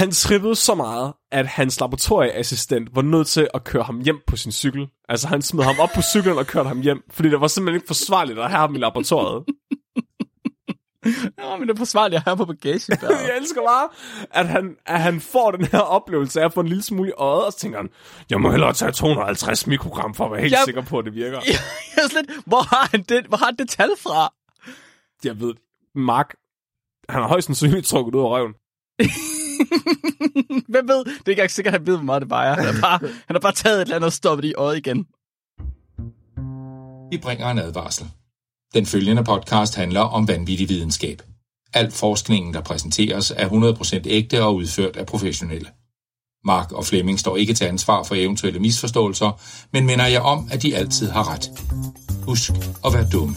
Han trippede så meget, at hans laboratorieassistent var nødt til at køre ham hjem på sin cykel. Altså han smed ham op på cyklen og kørte ham hjem, fordi det var simpelthen ikke forsvarligt at have ham i laboratoriet. Ja, men det er forsvarligt at have på bagage. jeg elsker bare, at han, at han får den her oplevelse af at få en lille smule øjet, og så tænker han, jeg må hellere tage 250 mikrogram for at være helt Jeg- sikker på, at det virker. jeg er slet, hvor har han det, hvor har han det tal fra? Jeg ved, Mark, han har højst sandsynligt trukket ud af røven. Hvem ved? Det er ikke engang sikkert, at han ved, hvor meget det vejer. Han har bare, han har bare taget et eller andet og stoppet i øjet igen. Vi bringer en advarsel. Den følgende podcast handler om vanvittig videnskab. Al forskningen, der præsenteres, er 100% ægte og udført af professionelle. Mark og Flemming står ikke til ansvar for eventuelle misforståelser, men minder jeg om, at de altid har ret. Husk at være dumme.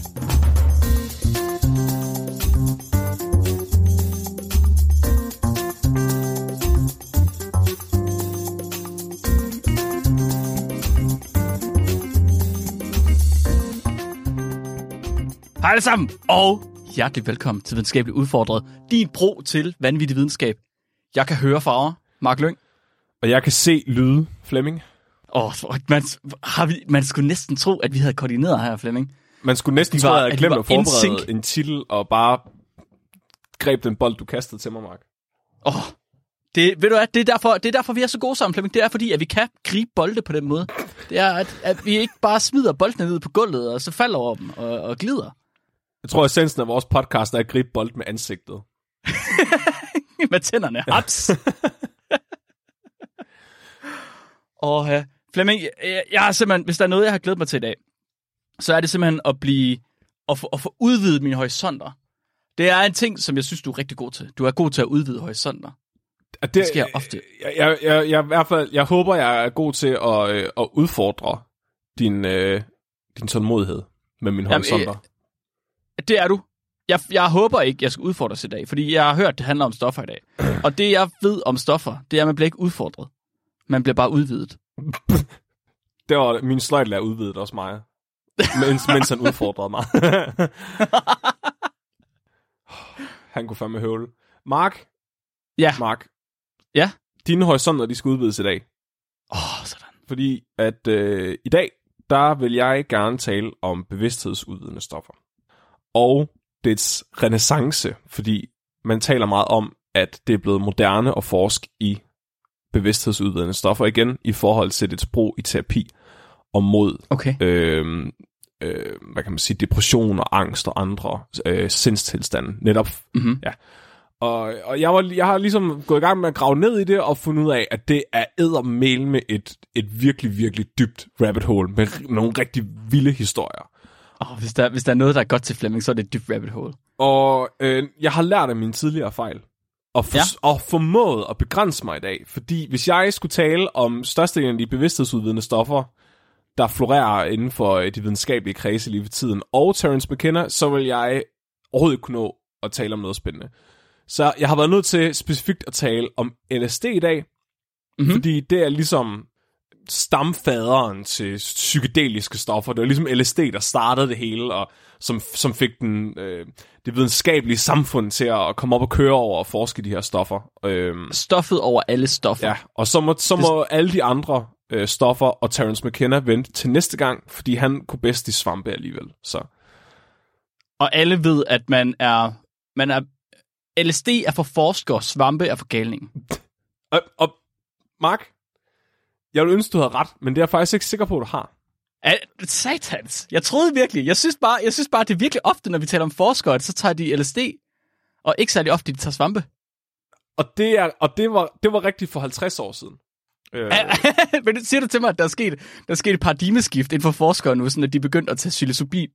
Hej alle sammen, og hjertelig velkommen til Videnskabeligt Udfordret. Din bro til vanvittig videnskab. Jeg kan høre farver. Mark Lyng. Og jeg kan se lyde, Flemming. Åh, oh, man, har vi, man skulle næsten tro, at vi havde koordineret her, Flemming. Man skulle næsten tro, at jeg at de glemt at forberede in sync. en titel, og bare greb den bold, du kastede til mig, Mark. Åh, oh, det, ved du hvad, det er, derfor, det er derfor, vi er så gode sammen, Flemming. Det er fordi, at vi kan gribe bolde på den måde. Det er, at, at vi ikke bare smider boldene ned på gulvet, og så falder over dem og, og glider. Jeg tror, essensen af vores podcast er at gribe bold med ansigtet. med tænderne. Haps! og uh, Flemming, jeg, jeg har simpelthen, hvis der er noget, jeg har glædet mig til i dag, så er det simpelthen at blive, at få, at få udvidet mine horisonter. Det er en ting, som jeg synes, du er rigtig god til. Du er god til at udvide horisonter. Det, Det sker ofte. Jeg, jeg, jeg, jeg, i hvert fald, jeg håber, jeg er god til at, øh, at udfordre din, øh, din tålmodighed med mine Jamen, horisonter. Det er du. Jeg, jeg håber ikke, jeg skal udfordres i dag, fordi jeg har hørt, det handler om stoffer i dag. Og det, jeg ved om stoffer, det er, at man bliver ikke udfordret. Man bliver bare udvidet. Det var min sløjtlærer udvidet også mig. Mens, mens han udfordrede mig. han kunne fandme høvle. Mark, Ja. Mark. Ja? Dine horisonter, de skal udvides i dag. Åh, oh, sådan. Fordi at øh, i dag, der vil jeg gerne tale om bevidsthedsudvidende stoffer. Og dets renaissance, fordi man taler meget om, at det er blevet moderne at forske i bevidsthedsudvidende stoffer igen, i forhold til dets brug i terapi og mod Okay. øh, øh, hvad kan man sige, depression og angst og andre øh, sindstilstande. Netop, Mhm. ja. Og, og jeg, var, jeg har ligesom gået i gang med at grave ned i det og fundet ud af, at det er eddermel med et, et virkelig, virkelig dybt rabbit hole med nogle rigtig vilde historier. Oh, hvis, der, hvis der er noget, der er godt til Flemming, så er det et dybt rabbit hole. Og øh, jeg har lært af mine tidligere fejl. Og, for, Ja. og formået at begrænse mig i dag. Fordi hvis jeg skulle tale om størstedelen af de bevidsthedsudvidende stoffer, der florerer inden for øh, de videnskabelige kredse lige for tiden, og Terence McKenna, så vil jeg overhovedet ikke kunne nå at tale om noget spændende. Så jeg har været nødt til specifikt at tale om LSD i dag, Mhm. mm-hmm. fordi det er ligesom stamfaderen til psykedeliske stoffer. Det var ligesom LSD, der startede det hele, og som, som fik den, øh, det videnskabelige samfund til at komme op og køre over og forske de her stoffer. Øhm, Stoffet over alle stoffer. ja, og så må, så må alle de andre øh, stoffer og Terence McKenna vente til næste gang, fordi han kunne bedst i svampe alligevel. Så Og alle ved, at man er... Man er LSD er for forskere, svampe er for galning. og, og Mark, jeg vil ønske, du havde ret, men det er jeg faktisk ikke sikker på, at du har. Er, satans. Jeg troede virkelig. Jeg synes, bare, jeg synes bare, det er virkelig ofte, når vi taler om forskere, så tager de LSD. Og ikke særlig ofte, de tager svampe. Og det, er, og det, var, det var rigtigt for 50 år siden. Øh, Men det siger du til mig, at der er sket, der er sket et paradigmeskift inden for forskere nu, sådan at de er begyndt at tage psilocybin,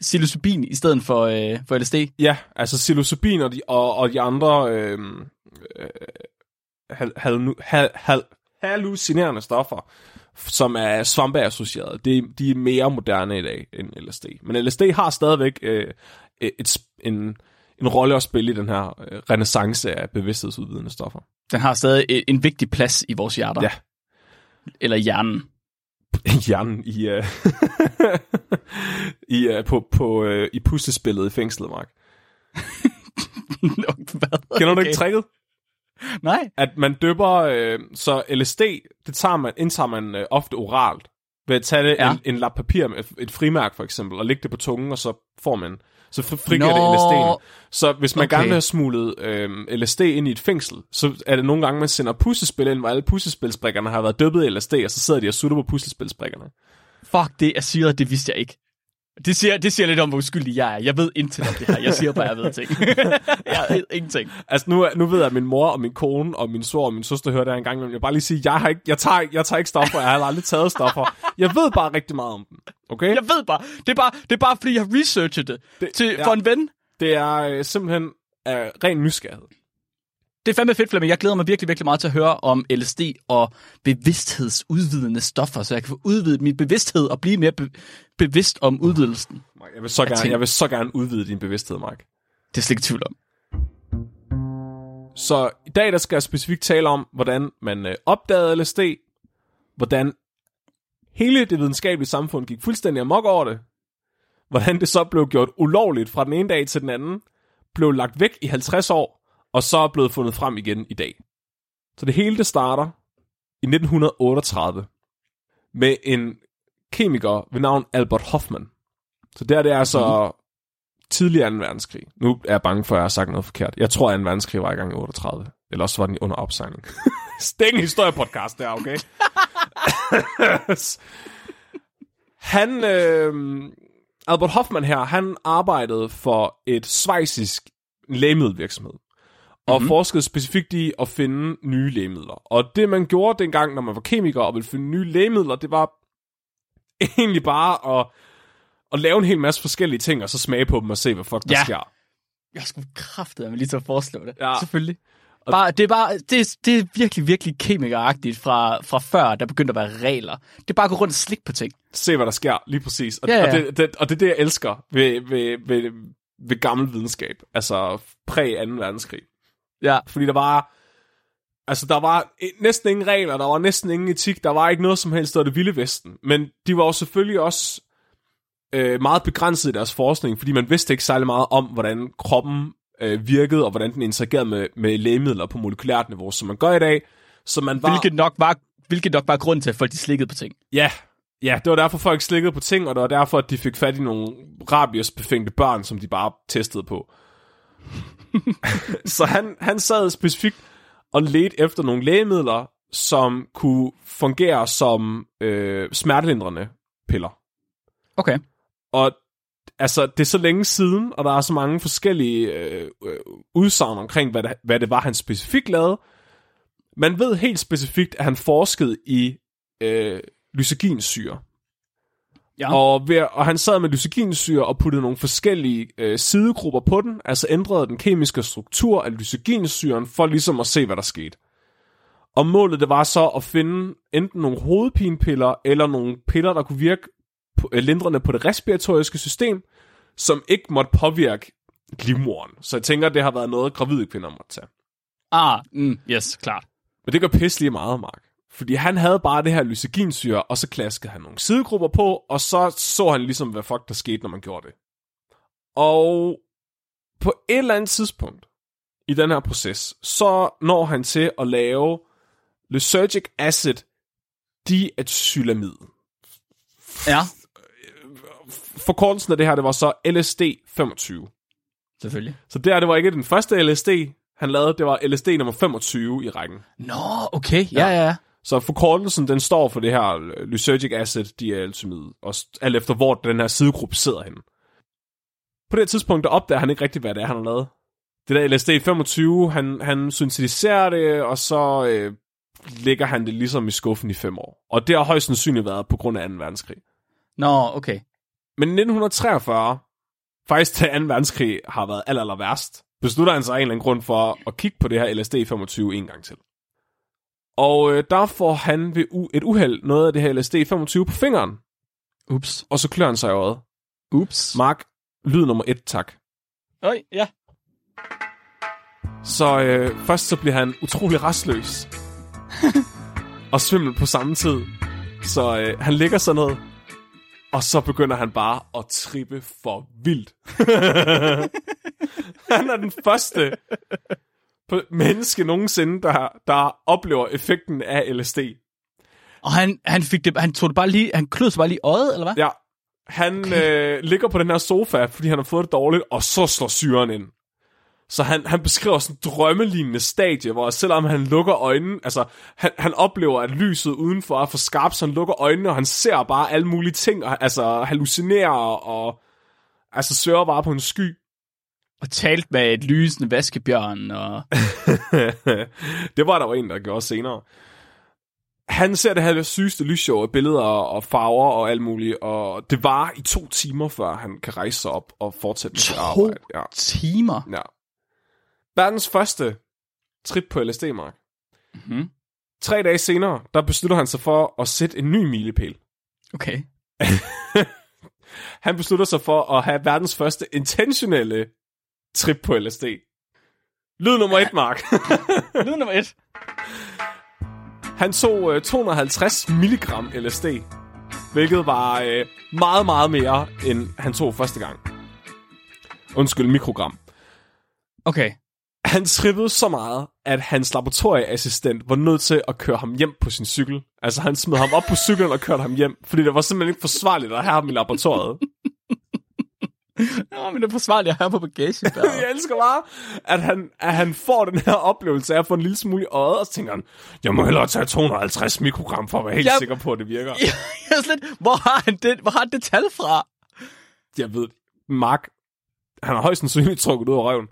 psilocybin i stedet for, øh, for LSD. Ja, altså psilocybin og de, og, og de andre øh, øh, hal, hal, hal, hal, hallucinerende stoffer, som er svampeassocieret, det, de er mere moderne i dag end LSD. Men LSD har stadigvæk øh, et, en, en rolle at spille i den her øh, renaissance af bevidsthedsudvidende stoffer. Den har stadig en, en vigtig plads i vores hjerter. Ja. Eller hjernen. Hjernen i, øh, i, øh, på, på, øh, i puslespillet i fængslet, Mark. Hvad? Kender du ikke tricket? Nej. at man døber, øh, så LSD, det tager man, indtager man øh, ofte oralt. Ved at tage det, Ja. en, en lap papir med et frimærk for eksempel, og lægge det på tungen, og så får man, så fri- frigiver det LSD'en. Så hvis man Okay. okay. gerne vil have smuglet øh, LSD ind i et fængsel, så er det nogle gange, man sender puslespil ind, hvor alle puslespilsbrikkerne har været døbet i LSD, og så sidder de og sutter på puslespilsbrikkerne. Fuck, det er syret, det vidste jeg ikke. Det siger, det siger lidt om, hvor uskyldig jeg er. Jeg ved intet om det her. Jeg siger bare, at jeg ved ting. jeg ved ingenting. Altså nu, nu ved jeg, at min mor og min kone og min svor og min søster hører det her en gang, men jeg bare lige sige, jeg, har ikke, jeg, tager, jeg tager ikke stoffer, jeg har aldrig taget stoffer. Jeg ved bare rigtig meget om dem, okay? Jeg ved bare, det er bare, det er bare fordi, jeg har researchet det, det til, ja. for en ven. Det er øh, simpelthen af ren nysgerrighed. Det er fandme fedt, Flemming. Jeg glæder mig virkelig, virkelig meget til at høre om LSD og bevidsthedsudvidende stoffer, så jeg kan få udvidet min bevidsthed og blive mere be- bevidst om udvidelsen. Mark, Jeg vil, så gerne, jeg vil så gerne udvide din bevidsthed, Mark. Det er slet ikke tvivl om. Så i dag der skal jeg specifikt tale om, hvordan man øh, opdagede LSD, hvordan hele det videnskabelige samfund gik fuldstændig amok over det, hvordan det så blev gjort ulovligt fra den ene dag til den anden, blev lagt væk i 50 år, og så er blevet fundet frem igen i dag. Så det hele det starter i 1938 med en kemiker ved navn Albert Hoffman. Så der det er altså tidlig 2. verdenskrig. Nu er jeg bange for, at jeg har sagt noget forkert. Jeg tror, at 2. verdenskrig var i gang i 38. Eller også var den under opsejling. en historiepodcast der, okay? han, øh, Albert Hoffman her, han arbejdede for et svejsisk lægemiddelvirksomhed. Og mm-hmm. forskede specifikt i at finde nye lægemidler. Og det, man gjorde dengang, når man var kemiker og ville finde nye lægemidler, det var egentlig bare at, at lave en hel masse forskellige ting, og så smage på dem og se, hvad fuck der Ja. sker. Jeg skulle kraftet med lige til at foreslå det. Ja. Selvfølgelig. Bare, det, er bare, det, er, det er virkelig, virkelig kemikeragtigt fra, fra før, der begyndte at være regler. Det er bare at gå rundt og slikke på ting. Se, hvad der sker, lige præcis. Og, Ja, ja. og, det, det, og det er det, jeg elsker ved, ved, ved, ved gammel videnskab. Altså præ 2. verdenskrig. Ja. Fordi der var... Altså, der var næsten ingen regler, der var næsten ingen etik, der var ikke noget som helst, der det vilde vesten. Men de var jo selvfølgelig også øh, meget begrænset i deres forskning, fordi man vidste ikke særlig meget om, hvordan kroppen øh, virkede, og hvordan den interagerede med, med lægemidler på molekylært niveau, som man gør i dag. Så man var... Hvilket nok var, hvilket nok var grund til, at folk de slikkede på ting. Ja, ja, det var derfor folk slikkede på ting, og det var derfor, at de fik fat i nogle rabiesbefængte børn, som de bare testede på. så han, han sad specifikt og ledte efter nogle lægemidler, som kunne fungere som øh, smertelindrende piller. Okay. Og altså, det er så længe siden, og der er så mange forskellige øh, øh, udsagn omkring, hvad det, hvad det var, han specifikt lavede. Man ved helt specifikt, at han forskede i øh, lyseginsyre. Ja. Og, ved, og han sad med lyseginsyre og puttede nogle forskellige øh, sidegrupper på den, altså ændrede den kemiske struktur af lyseginsyren, for ligesom at se, hvad der skete. Og målet det var så at finde enten nogle hovedpinepiller, eller nogle piller, der kunne virke på, øh, lindrende på det respiratoriske system, som ikke måtte påvirke livmoderen. Så jeg tænker, det har været noget, gravide kvinder måtte tage. Ah, mm, yes, klart. Men det gør pisse lige meget, Mark. Fordi han havde bare det her lyseginsyre, og så klaskede han nogle sidegrupper på, og så så han ligesom, hvad fuck der skete, når man gjorde det. Og på et eller andet tidspunkt i den her proces, så når han til at lave lysergic acid diacetylamid. Ja, Forkortelsen af det her, det var så LSD 25. selvfølgelig. Så det her, det var ikke den første LSD, han lavede, det var LSD nummer 25 i rækken. Nå, okay. Ja, ja, ja. Så forkortelsen, den står for det her lysergic acid dialysymid, og alt efter hvor den her sidegruppe sidder henne. På det tidspunkt, der opdager han ikke rigtigt, hvad det er, han har lavet. Det der LSD 25, han, han syntetiserer det, og så øh, ligger han det ligesom i skuffen i fem år. Og det har højst sandsynligt været på grund af 2. verdenskrig. Nå, okay. Men i 1943, faktisk til 2. verdenskrig har været aller, aller værst, beslutter han sig af en eller anden grund for at kigge på det her LSD 25 en gang til. Og øh, der får han ved u- et uheld noget af det her LSD 25 på fingeren, Ups. og så klør han sig i øjet. Ups. Mark, lyd nummer et, tak. Øj, ja. Så øh, først så bliver han utrolig restløs. og svimmel på samme tid. Så øh, han ligger sådan noget. Og så begynder han bare at trippe for vildt. han er den første menneske nogensinde, der, der oplever effekten af LSD. Og han, han, fik det, han tog det bare lige, han klød sig bare lige øjet, eller hvad? Ja, han okay. øh, ligger på den her sofa, fordi han har fået det dårligt, og så slår syren ind. Så han, han beskriver sådan en drømmelignende stadie, hvor selvom han lukker øjnene, altså han, han oplever, at lyset udenfor er for skarpt, så han lukker øjnene, og han ser bare alle mulige ting, og, altså hallucinerer og altså søger bare på en sky. Og talt med et lysende vaskebjørn. Og... det var der jo en, der gjorde senere. Han ser det her sygeste lysshow af billeder og farver og alt muligt, og det var i to timer, før han kan rejse sig op og fortsætte med sit arbejde. Ja. timer? Ja. Verdens første trip på LSD, Mark. Mm-hmm. Tre dage senere, der beslutter han sig for at sætte en ny milepæl. Okay. han beslutter sig for at have verdens første intentionelle trip på LSD. Lyd nummer et, Mark. Lyd nummer et. Han tog øh, 250 milligram LSD, hvilket var øh, meget, meget mere, end han tog første gang. Undskyld, mikrogram. Okay. Han trippede så meget, at hans laboratorieassistent var nødt til at køre ham hjem på sin cykel. Altså, han smed ham op på cyklen og kørte ham hjem, fordi det var simpelthen ikke forsvarligt at have ham i laboratoriet. Nå, men det er forsvarligt at have på bagagen. jeg elsker bare, at han, at han får den her oplevelse af at få en lille smule i øjet, og så tænker han, jeg må hellere tage 250 mikrogram for at være helt jeg, sikker på, at det virker. Jeg, jeg slet, hvor har han det, hvor har han det tal fra? Jeg ved, Mark, han har højst sandsynligt trukket ud af røven.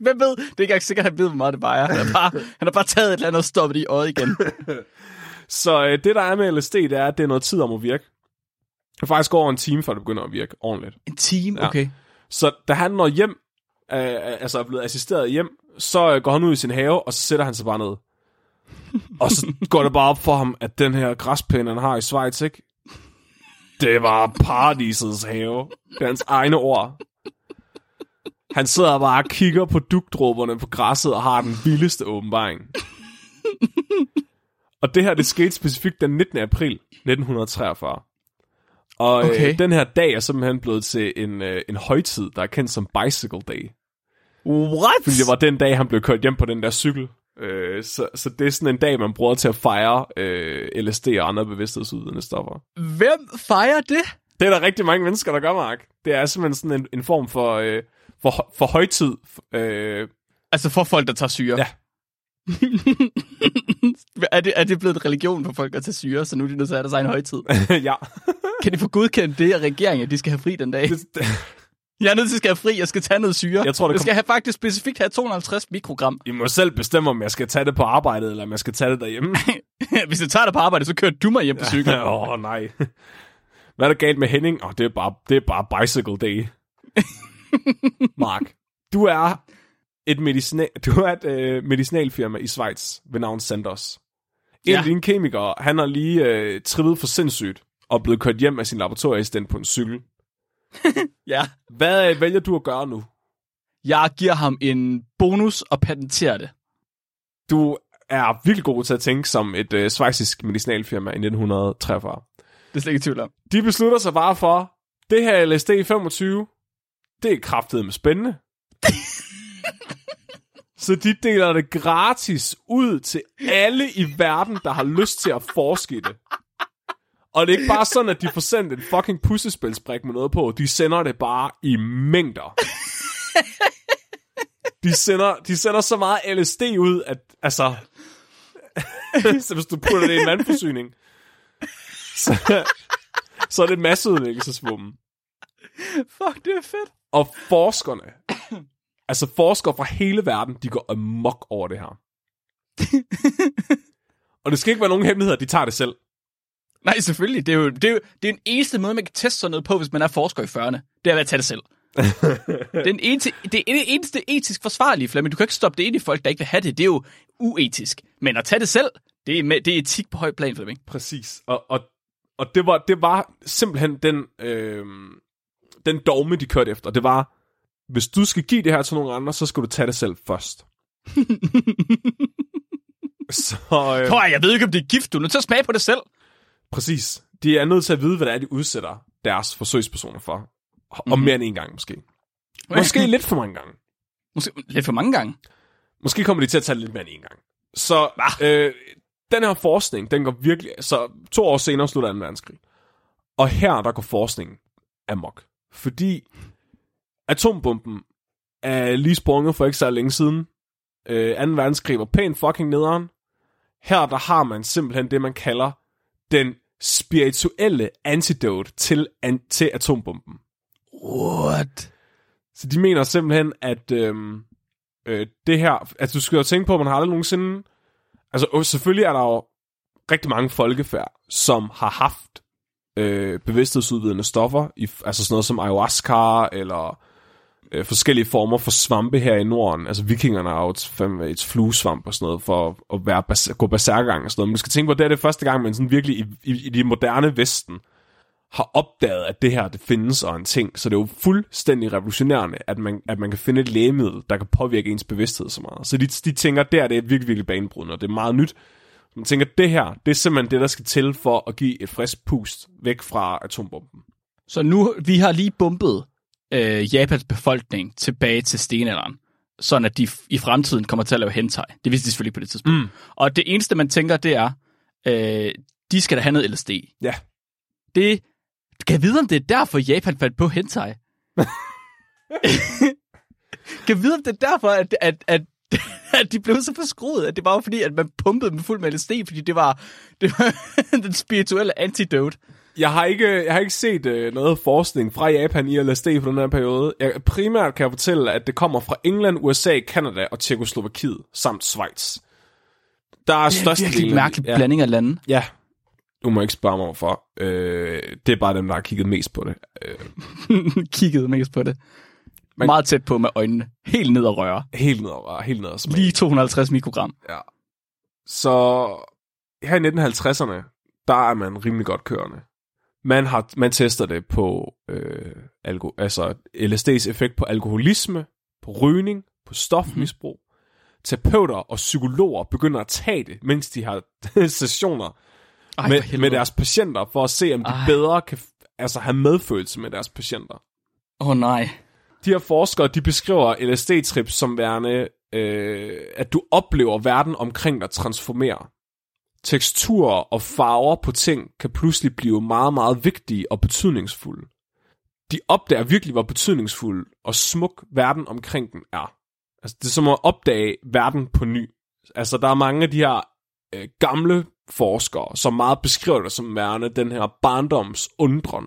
Hvem ved? Det er ikke sikkert, at han ved, hvor meget det vejer. Han har bare, han har bare taget et eller andet og stoppet i øjet igen. så øh, det, der er med LSD, det er, at det er noget tid om at virke. Det faktisk går over en time, før det begynder at virke ordentligt. En time? Ja. Okay. Så da han når hjem, øh, altså er blevet assisteret hjem, så øh, går han ud i sin have, og så sætter han sig bare ned. og så går det bare op for ham, at den her græsplæne, han har i Schweiz, ikke? Det var paradisets have. Det er hans egne ord. Han sidder bare og kigger på dugdråberne på græsset og har den vildeste åbenbaring. og det her, det skete specifikt den 19. april 1943. Og øh, okay. øh, den her dag er simpelthen blevet til en, øh, en højtid, der er kendt som Bicycle Day. What? Fordi det var den dag, han blev kørt hjem på den der cykel. Øh, så, så det er sådan en dag, man bruger til at fejre øh, LSD og andre bevidsthedsudvidende stoffer. Hvem fejrer det? Det er der rigtig mange mennesker, der gør, Mark. Det er simpelthen sådan en, en form for, øh, for, for højtid. Øh, altså for folk, der tager syre? Ja. Er, det, er det blevet en religion for folk at tage syre, så nu er de nødt til at have deres egen højtid? ja. kan de få godkendt det af regeringen, at de skal have fri den dag? Jeg er nødt til at skal have fri, jeg skal tage noget syre. Jeg tror, det jeg skal have faktisk specifikt have 250 mikrogram. I må selv bestemme, om jeg skal tage det på arbejdet, eller om jeg skal tage det derhjemme. Hvis jeg tager det på arbejde, så kører du mig hjem på cykel. Åh, oh, nej. Hvad er der galt med Henning? Åh, oh, det, er bare, det er bare bicycle day. Mark, du er et, medicina- du er et øh, medicinalfirma i Schweiz ved navn Sandos. En ja. af dine kemikere, han har lige øh, trippet for sindssygt og blevet kørt hjem af sin laboratorieassistent på en cykel. ja. Hvad øh, vælger du at gøre nu? Jeg giver ham en bonus og patenterer det. Du er virkelig god til at tænke som et øh, svejsisk medicinalfirma i 1943. Det er slet ikke tvivl om. De beslutter sig bare for, det her LSD 25, det er kraftet med spændende. Så de deler det gratis ud til alle i verden, der har lyst til at forske det. Og det er ikke bare sådan, at de får sendt en fucking puslespilsbrik med noget på. De sender det bare i mængder. De sender, de sender så meget LSD ud, at altså... så hvis du putter det i en vandforsyning, så, så er det masseudlæggelsesvummen. Fuck, det er fedt. Og forskerne, altså forskere fra hele verden, de går amok over det her. og det skal ikke være nogen hemmeligheder, de tager det selv. Nej, selvfølgelig. Det er jo, det er jo det er den eneste måde, man kan teste sådan noget på, hvis man er forsker i 40'erne. Det er at tage det selv. den eneste, det er det eneste etisk forsvarlige, Flemming. Du kan ikke stoppe det ind i folk, der ikke vil have det. Det er jo uetisk. Men at tage det selv, det er, med, det er etik på høj plan, Flemming. Præcis. Og, og, og det, var, det var simpelthen den, øh, den dogme, de kørte efter. Det var, hvis du skal give det her til nogle andre, så skal du tage det selv først. så, øh, Prøv, jeg ved ikke, om det er gift. Du er nødt til at smage på det selv. Præcis. De er nødt til at vide, hvad det er, de udsætter deres forsøgspersoner for. Og mm-hmm. mere end en gang måske. Måske lidt for mange gange. Måske lidt for mange gange. Måske kommer de til at tage lidt mere end en gang. Så øh, den her forskning, den går virkelig... Så to år senere slutter 2. verdenskrig. Og her, der går forskningen amok. Fordi atombomben er lige sprunget for ikke så længe siden. Øh, 2. verdenskrig var pænt fucking nederen. Her, der har man simpelthen det, man kalder den spirituelle antidote til, an, til atombomben. What? Så de mener simpelthen, at øhm, øh, det her... Altså, du skal jo tænke på, at man har aldrig nogensinde... Altså, selvfølgelig er der jo rigtig mange folkefærd, som har haft øh, bevidsthedsudvidende stoffer, i, altså sådan noget som ayahuasca, eller øh, forskellige former for svampe her i Norden. Altså, vikingerne har jo et, fem, et fluesvamp og sådan noget, for at være bas- gå berserkergang og sådan noget. Men du skal tænke på, at det er det første gang, man sådan virkelig i, i, i de moderne Vesten har opdaget, at det her det findes og en ting. Så det er jo fuldstændig revolutionerende, at man, at man kan finde et lægemiddel, der kan påvirke ens bevidsthed så meget. Så de, de tænker, at det er virkelig, virkelig banebrydende, og det er meget nyt. Man tænker, at det her, det er simpelthen det, der skal til for at give et frisk pust væk fra atombomben. Så nu, vi har lige bumpet øh, Japans befolkning tilbage til stenalderen, sådan at de i fremtiden kommer til at lave hentai. Det vidste de selvfølgelig ikke på det tidspunkt. Mm. Og det eneste, man tænker, det er, øh, de skal da have noget LSD. Ja. Det, kan jeg vide, om det er derfor, Japan fandt på hentai? kan jeg vide, om det er derfor, at, at, at, at de blev så forskruet, at det var fordi, at man pumpede dem fuld med LSD, fordi det var, det var den spirituelle antidote. Jeg har ikke, jeg har ikke set øh, noget forskning fra Japan i LSD på den her periode. Jeg, primært kan jeg fortælle, at det kommer fra England, USA, Kanada og Tjekoslovakiet samt Schweiz. Der er Det er størst virkelig en mærkelig ja, blanding af lande. ja, du må ikke spørge mig hvorfor. Øh, det er bare dem, der har kigget mest på det. Øh, Kiggede mest på det. Man- Meget tæt på med øjnene. Helt ned og røre. helt ned over, helt ned og smag. Lige 250 mikrogram. Ja. Så her i 1950'erne, der er man rimelig godt kørende. Man, har, man tester det på øh, alko, altså LSD's effekt på alkoholisme, på rygning, på stofmisbrug. Mm. Terapeuter og psykologer begynder at tage det, mens de har sessioner Ej, med, med deres patienter, for at se, om de Ej. bedre kan altså, have medfølelse med deres patienter. Åh oh, nej. De her forskere, de beskriver LSD-trips som værende, øh, at du oplever verden omkring dig transformere. Teksturer og farver på ting kan pludselig blive meget, meget vigtige og betydningsfulde. De opdager virkelig, hvor betydningsfuld og smuk verden omkring dem er. Altså, det er som at opdage verden på ny. Altså, der er mange af de her øh, gamle forskere, som meget beskriver det som værende den her barndoms undren,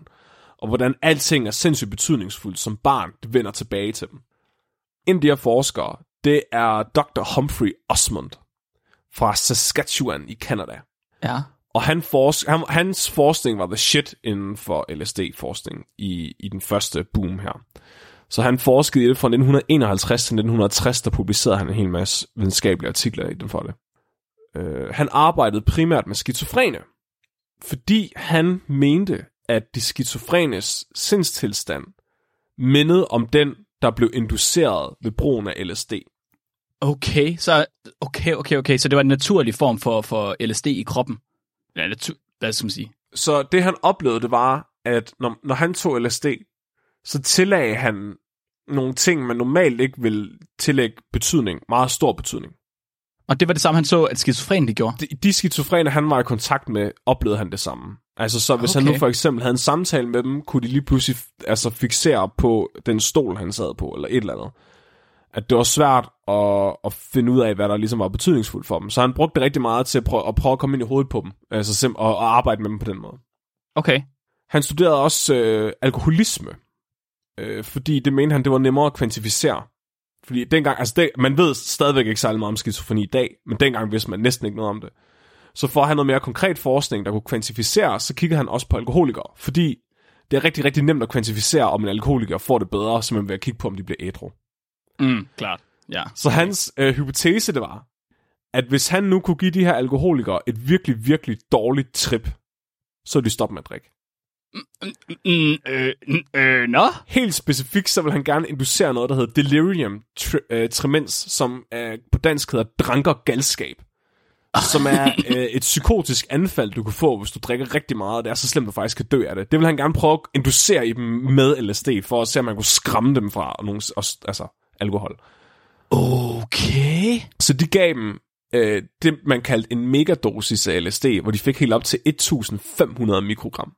og hvordan alting er sindssygt betydningsfuldt som barn, det vender tilbage til dem. En af de her forskere, det er Dr. Humphrey Osmond fra Saskatchewan i Canada. Ja. Og han forsk- han, hans forskning var the shit inden for LSD-forskning i, i den første boom her. Så han forskede i det fra 1951 til 1960, der publicerede han en hel masse videnskabelige artikler i den for det. Uh, han arbejdede primært med skizofrene, fordi han mente, at de skizofrenes sindstilstand mindede om den, der blev induceret ved brugen af LSD. Okay, så okay, okay, okay. Så det var en naturlig form for, for LSD i kroppen. Ja, natu- hvad skal man sige? Så det han oplevede, det var, at når, når han tog LSD, så tillagde han nogle ting, man normalt ikke vil tillægge betydning, meget stor betydning. Og det var det samme, han så, at skizofren de gjorde. De, de skizofrene, han var i kontakt med, oplevede han det samme. Altså så hvis okay. han nu for eksempel havde en samtale med dem, kunne de lige pludselig altså, fixere på den stol, han sad på, eller et eller andet. At det var svært at, at finde ud af, hvad der ligesom var betydningsfuldt for dem. Så han brugte det rigtig meget til at prøve at, prøve at komme ind i hovedet på dem, altså sim- og, og arbejde med dem på den måde. Okay. Han studerede også øh, alkoholisme, øh, fordi det mente han, det var nemmere at kvantificere. Fordi dengang, altså det, man ved stadigvæk ikke særlig meget om skizofreni i dag, men dengang vidste man næsten ikke noget om det. Så for at have noget mere konkret forskning, der kunne kvantificere, så kiggede han også på alkoholikere, fordi det er rigtig, rigtig nemt at kvantificere, om en alkoholiker får det bedre, simpelthen ved at kigge på, om de bliver ædru. Mm, klart. Ja. Så hans øh, hypotese det var, at hvis han nu kunne give de her alkoholikere et virkelig, virkelig dårligt trip, så ville de stoppe med at drikke. Mm, øh, n- øh, nå? Helt specifikt, så vil han gerne inducere noget, der hedder delirium tre, øh, tremens, som øh, på dansk hedder dranker galskab. Som er øh, et psykotisk anfald, du kan få, hvis du drikker rigtig meget, og det er så slemt, at du faktisk kan dø af det. Det vil han gerne prøve at inducere i dem med LSD, for at se, om man kunne skræmme dem fra nogen, også, altså, alkohol. Okay. Så de gav dem øh, det, man kaldte en megadosis af LSD, hvor de fik helt op til 1500 mikrogram.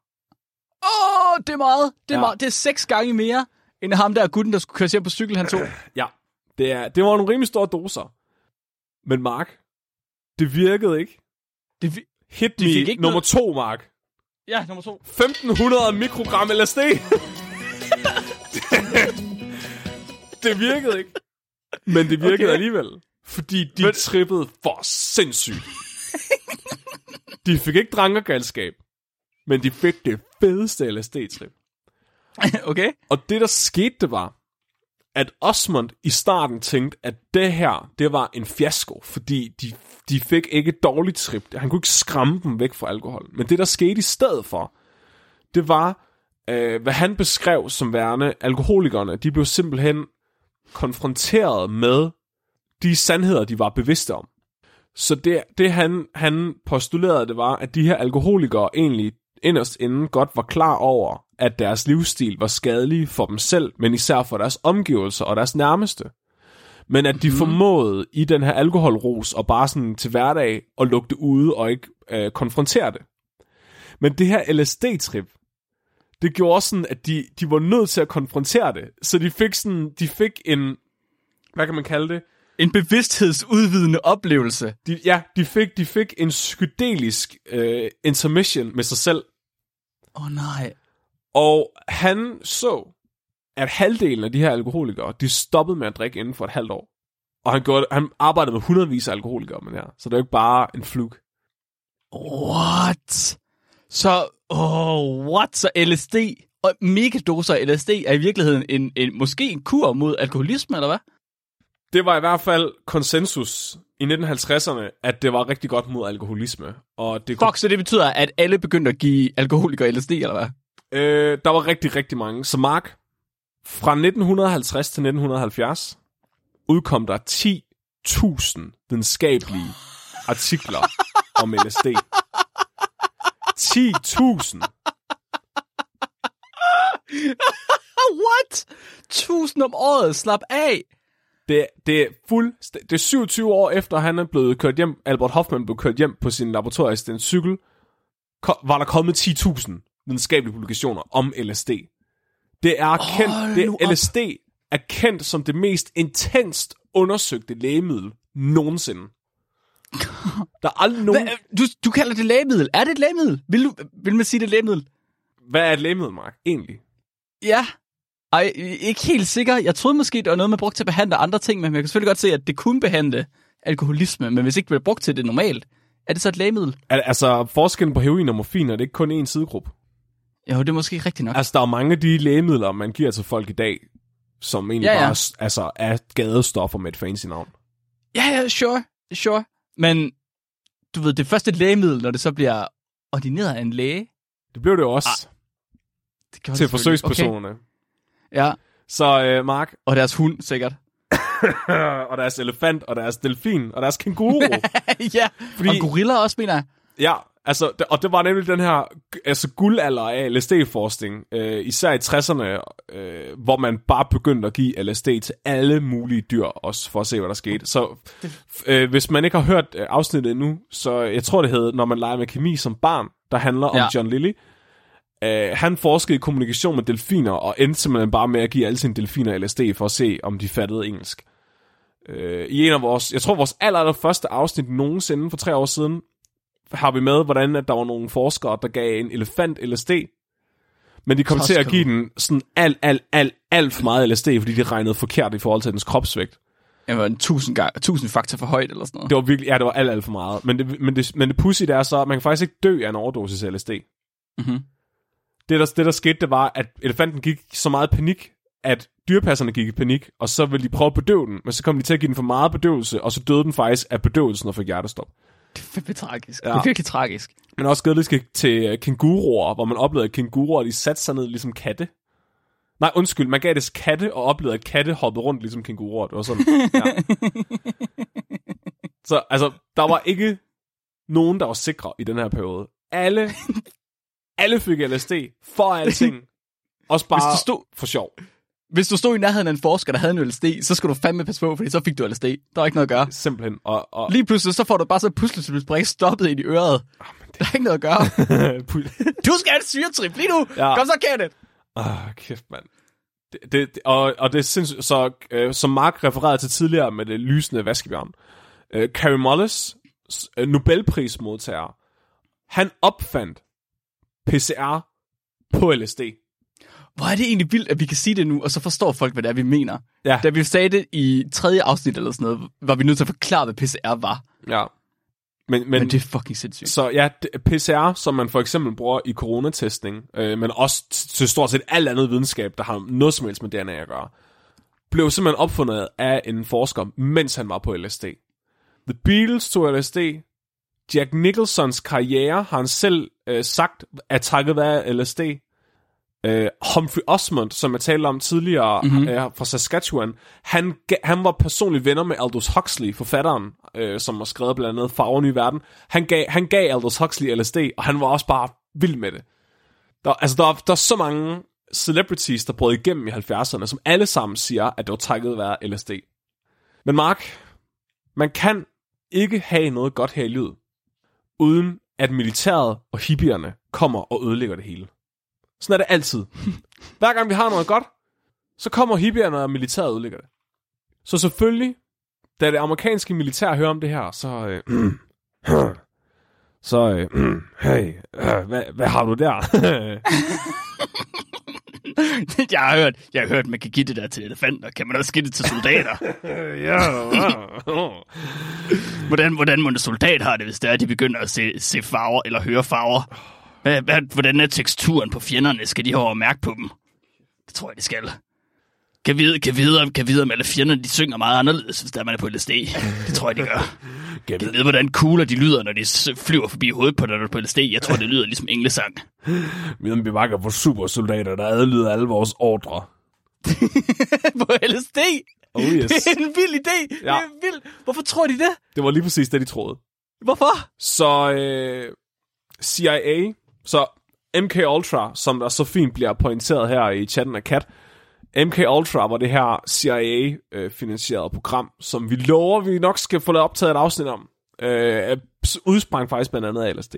Åh, oh, det er meget. Det er, Ja. meget. det er seks gange mere, end ham der gutten, der skulle køre hjem på cykel, han tog. Ja, det, er, det var nogle rimelig store doser. Men Mark, det virkede ikke. Det, vi- Hit De me fik ikke nummer noget- to, Mark. ja, nummer to. 1500 mikrogram LSD. det virkede ikke. Men det virkede okay. Alligevel. Fordi de. Men- trippede for sindssygt. de fik ikke drankergalskab. Men de fik det fedeste LSD-trip. okay. Og det, der skete, det var, at Osmond i starten tænkte, at det her, det var en fiasko, fordi de, de fik ikke et dårligt trip. Han kunne ikke skræmme dem væk fra alkohol. Men det, der skete i stedet for, det var, øh, hvad han beskrev som værende alkoholikerne. De blev simpelthen konfronteret med de sandheder, de var bevidste om. Så det, det han, han postulerede, det var, at de her alkoholikere egentlig inderst inden godt var klar over, at deres livsstil var skadelig for dem selv, men især for deres omgivelser og deres nærmeste. Men at de formåede i den her alkoholros og bare sådan til hverdag at lukke det ude og ikke øh, konfrontere det. Men det her LSD-trip, det gjorde også sådan, at de, de var nødt til at konfrontere det. Så de fik sådan, de fik en, hvad kan man kalde det? En bevidsthedsudvidende oplevelse. De, ja, de fik, de fik en psykedelisk øh, intermission med sig selv. Åh oh, nej. Og han så, at halvdelen af de her alkoholikere, de stoppede med at drikke inden for et halvt år. Og han, gjorde, han arbejdede med hundredvis af alkoholikere, men her. Så det er jo ikke bare en fluk. What? Så, oh, what? Så LSD og megadoser af LSD er i virkeligheden en, en, måske en kur mod alkoholisme, eller hvad? Det var i hvert fald konsensus i 1950'erne, at det var rigtig godt mod alkoholisme. Og det kunne, Fuck, så det betyder, at alle begyndte at give alkoholikere LSD, eller hvad? øh, der var rigtig, rigtig mange. Så Mark, fra 1950 til 1970 udkom der 10.000 videnskabelige artikler om LSD. 10.000! What? Tusind om året, slap af. Det, det er fuld, det er 27 år efter, han er blevet kørt hjem, Albert Hoffman blev kørt hjem på sin laboratorieassistent cykel, var der kommet 10.000 videnskabelige publikationer om LSD. Det er kendt, Hold det op. LSD er kendt som det mest intenst undersøgte lægemiddel nogensinde. Der er aldrig nogen... Hvad, du, du kalder det lægemiddel. Er det et lægemiddel? Vil, du, vil man sige, det er et lægemiddel? Hvad er et lægemiddel, Mark, egentlig? Ja. Ej, ikke helt sikker. Jeg troede måske, det var noget, man brugte til at behandle andre ting, men jeg kan selvfølgelig godt se, at det kunne behandle alkoholisme, men hvis ikke det bliver brugt til det normalt, er det så et lægemiddel? Al- altså, forskellen på heroin og morfin er det ikke kun én sidegruppe. Jo, det er måske rigtigt nok. Altså, der er mange af de lægemidler, man giver til folk i dag, som egentlig Ja, ja, bare altså, er gadestoffer med et fancy navn. Ja, ja, sure, sure. Men du ved, det først et lægemiddel, når det så bliver ordineret af en læge. Det blev det jo også Ah, Det kan til forsøgspersonerne. Okay. Ja, Så øh, Mark, og deres hund sikkert. og deres elefant, og deres delfin, og deres kænguru. ja, Fordi... og gorilla også, mener jeg. ja, altså, og det var nemlig den her altså, guldalder af LSD-forskning, øh, især i 60'erne, øh, hvor man bare begyndte at give LSD til alle mulige dyr, også for at se, hvad der skete. Så øh, hvis man ikke har hørt øh, afsnittet endnu, så jeg tror, det hed, når man leger med kemi som barn, der handler om Ja. John Lilly. Uh, han forskede i kommunikation med delfiner, og endte simpelthen bare med at give alle sine delfiner LSD, for at se, om de fattede engelsk. Uh, I en af vores, jeg tror vores aller, aller første afsnit nogensinde for tre år siden, har vi med, hvordan at der var nogle forskere, der gav en elefant LSD, men de kom til at give den sådan alt, alt, alt, alt for meget LSD, fordi de regnede forkert i forhold til dens kropsvægt. Jeg var en tusind, gang, tusind faktor for højt, eller sådan noget. Det var virkelig, ja, det var alt, alt for meget. Men det, men det, men det pussy, det er så, at man kan faktisk ikke dø af en overdosis LSD. Mm-hmm. Det der, det, der skete, det var, at elefanten gik så meget panik, at dyrepasserne gik i panik, og så ville de prøve at bedøve den, men så kom de til at give den for meget bedøvelse, og så døde den faktisk af bedøvelsen og fik hjertestop. Det er fandme tragisk. Ja. Det er virkelig tragisk. Men også skødelig til øh, kænguruer, hvor man oplevede, at kænguruer, de satte sig ned ligesom katte. Nej, undskyld, man gav det katte, og oplevede, at katte hoppede rundt ligesom kænguruer. Det var sådan, ja. Så altså, der var ikke nogen, der var sikre i den her periode. Alle, alle fik LSD for alting. Også bare Hvis du stod- for sjov. Hvis du stod i nærheden af en forsker, der havde en LSD, så skulle du fandme passe på, fordi så fik du LSD. Der var ikke noget at gøre. Simpelthen. Og, og Lige pludselig, så får du bare så puslespilsbrik stoppet ind i øret. Der er ikke noget at gøre. Du skal have et syretrip lige nu. Ja. Kom så, Kenneth. Ah, kæft, mand. Det, det, det- og, og det er sindssygt, så øh, som Mark refererede til tidligere med det lysende vaskebjørn, øh, Carey Mullis, øh, Nobelprismodtager, han opfandt PCR på LSD. Hvor er det egentlig vildt, at vi kan sige det nu, og så forstår folk, hvad det er, vi mener. Ja. Da vi sagde det i tredje afsnit eller sådan noget, var vi nødt til at forklare, hvad PCR var. Ja. Men, men, Men, det er fucking sindssygt. Så ja, PCR, som man for eksempel bruger i coronatestning, øh, men også til stort set alt andet videnskab, der har noget som helst med DNA at gøre, blev simpelthen opfundet af en forsker, mens han var på LSD. The Beatles tog LSD. Jack Nicholsons karriere har han selv øh, sagt, er takket være LSD. Øh, Humphrey Osmond, som jeg talte om tidligere mm-hmm. øh, fra Saskatchewan, han, han var personligt venner med Aldous Huxley, forfatteren, øh, som har skrevet blandt andet Farver Nye Verden. Han gav, han gav Aldous Huxley LSD, og han var også bare vild med det. Der, altså, der, er- der er så mange celebrities, der brød igennem i 70'erne, som alle sammen siger, at det var takket være LSD. Men Mark, man kan ikke have noget godt her i livet, uden at militæret og hippierne kommer og ødelægger det hele. Sådan er det altid. Hver gang vi har noget godt, så kommer hippierne og militæret og ødelægger det. Så selvfølgelig, da det amerikanske militær hører om det her, så... Øh, så, øh, hey, øh, hvad, hvad har du der? jeg har hørt, jeg har hørt, man kan give det der til elefanter. Kan man også give det til soldater? ja, hvordan, hvordan må en soldat har det, hvis det er, at de begynder at se, se farver eller høre farver? Hvad, hvad, hvordan er teksturen på fjenderne? Skal de have mærke på dem? Det tror jeg, de skal. Kan vide, kan vide, kan vide, om alle fjenderne de synger meget anderledes, hvis der man er på LSD. Det tror jeg, de gør. Kan vide, hvordan kugler de lyder, når de flyver forbi hovedet på dig, på LSD. Jeg tror, det lyder ligesom englesang. vi vi bare kan få supersoldater, der adlyder alle vores ordre. på LSD? Oh yes. Det er en vild idé. Ja. Det er vildt. Hvorfor tror de det? Det var lige præcis det, de troede. Hvorfor? Så øh, CIA, så MK Ultra, som der så fint bliver pointeret her i chatten af Kat, MK Ultra var det her CIA-finansieret program, som vi lover, vi nok skal få lavet optaget et afsnit om. Øh, udsprang faktisk blandt andet af LSD.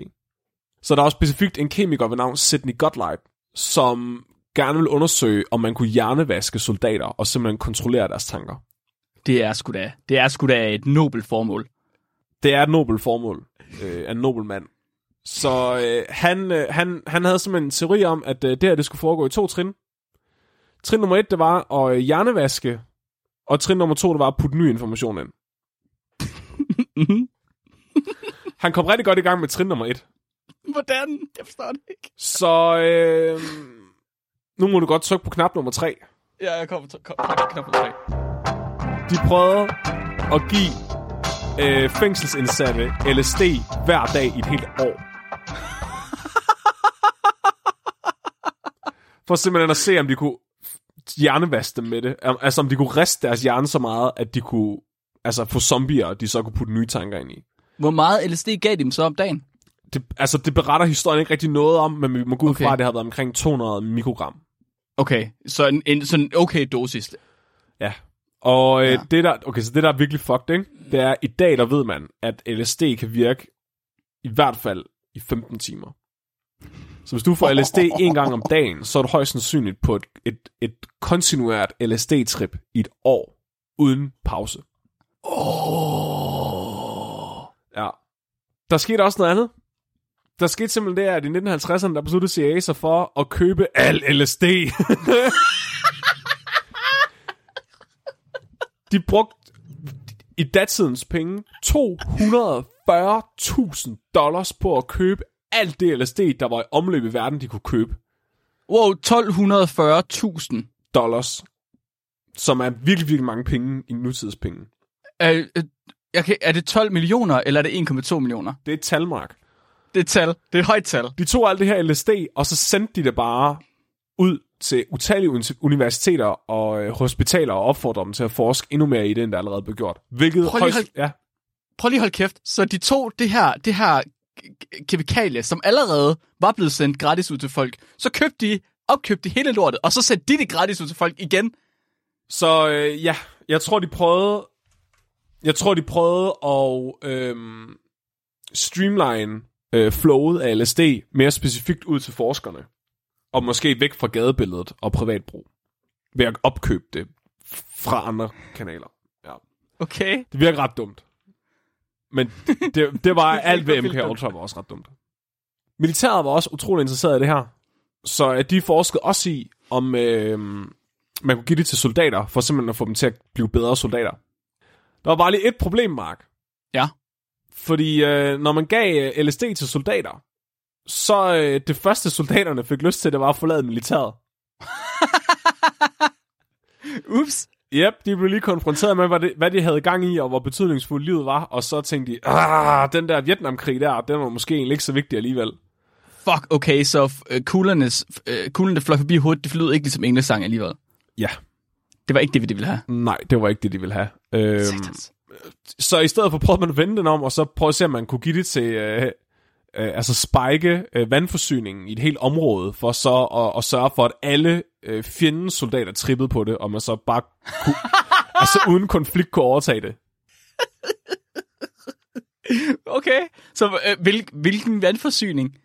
Så der er også specifikt en kemiker ved navn Sidney Gottlieb, som gerne vil undersøge, om man kunne hjernevaske soldater og simpelthen kontrollere deres tanker. Det er sgu da, det er sgu da et nobelt formål. Det er et nobel formål øh, af en nobel mand. Så øh, han, øh, han, han havde simpelthen en teori om, at øh, det her det skulle foregå i to trin. Trin nummer et, det var at øh, hjernevaske, og trin nummer to, det var at putte ny information ind. Han kom rigtig godt i gang med trin nummer et. Hvordan? Jeg forstår det ikke. Så øh, nu må du godt trykke på knap nummer tre. Ja, jeg kommer til kom, knap på tre. De prøvede at give øh, fængselsindsatte LSD hver dag i et helt år. For simpelthen at se, om de kunne hjernevaske dem med det. Al- Altså, om de kunne riste deres hjerne så meget, at de kunne altså, få zombier, de så kunne putte nye tanker ind i. Hvor meget LSD gav de dem så om dagen? Det, altså, det beretter historien ikke rigtig noget om, men vi må gå ud Okay. fra, at det har været omkring 200 mikrogram. Okay, så en, en sådan okay dosis. Ja. Og øh, ja. det der, okay, så det der er virkelig fucked, ikke? Det er, i dag der ved man, at LSD kan virke i hvert fald i 15 timer. Så hvis du får LSD en gang om dagen, så er du højst sandsynligt på et, et, et kontinuert LSD-trip i et år, uden pause. Oh. Ja. Der skete også noget andet. Der skete simpelthen det, at i 1950'erne, der besluttede CIA sig for at købe al LSD. De brugte i datidens penge 240.000 dollars på at købe alt det LSD, der var i omløb i verden, de kunne købe. Wow, 1240.000. Dollars. Som er virkelig, virkelig mange penge i nutidspenge. Er, øh, jeg kan, er det 12 millioner, eller er det 1,2 millioner? Det er et talmark. Det er et tal. Det er et højt tal. De tog alt det her LSD, og så sendte de det bare ud til utallige uni- universiteter og øh, hospitaler og opfordrede dem til at forske endnu mere i det, end der allerede blev gjort. Hvilket Prøv lige højst, ja, Prøv lige at holde kæft. Så de tog det her, det her k- kemikalie, som allerede var blevet sendt gratis ud til folk, så købte de, opkøbte de hele lortet, og så sendte de det gratis ud til folk igen. Så øh, ja, jeg tror, de prøvede... Jeg tror, de prøvede at øhm, streamline øh, flowet af LSD mere specifikt ud til forskerne. Og måske væk fra gadebilledet og privatbrug. Ved at opkøbe det fra andre kanaler. Ja. Okay. Det virker ret dumt. Men det, det var alt ved MK. Ultra var også ret dumt. Militæret var også utrolig interesseret i det her. Så at de forskede også i, om øh, man kunne give det til soldater, for simpelthen at få dem til at blive bedre soldater. Der var bare lige et problem, Mark. Ja. Fordi øh, når man gav øh, LSD til soldater, så øh, det første soldaterne fik lyst til, det var at forlade militæret. Ups. Yep, de blev lige konfronteret med, hvad, det, hvad de havde gang i, og hvor betydningsfuldt livet var, og så tænkte de, ah, den der Vietnamkrig der, den var måske egentlig ikke så vigtig alligevel. Fuck, okay, så uh, kuglernes, uh, kuglerne, der fløj forbi hovedet, det lød ikke ligesom engelsk-sang alligevel. Ja, Det var ikke det, vi ville have. nej, det var ikke det, de ville have. Øhm, Satans. så i stedet for prøvede man at vende den om, og så prøve at se, om man kunne give det til, øh, øh, altså spike øh, vandforsyningen i et helt område, for så at, at sørge for, at alle øh, fjendens soldater trippede på det, og man så bare kunne, altså uden konflikt kunne overtage det. Okay, så uh, hvil, hvilken vandforsyning?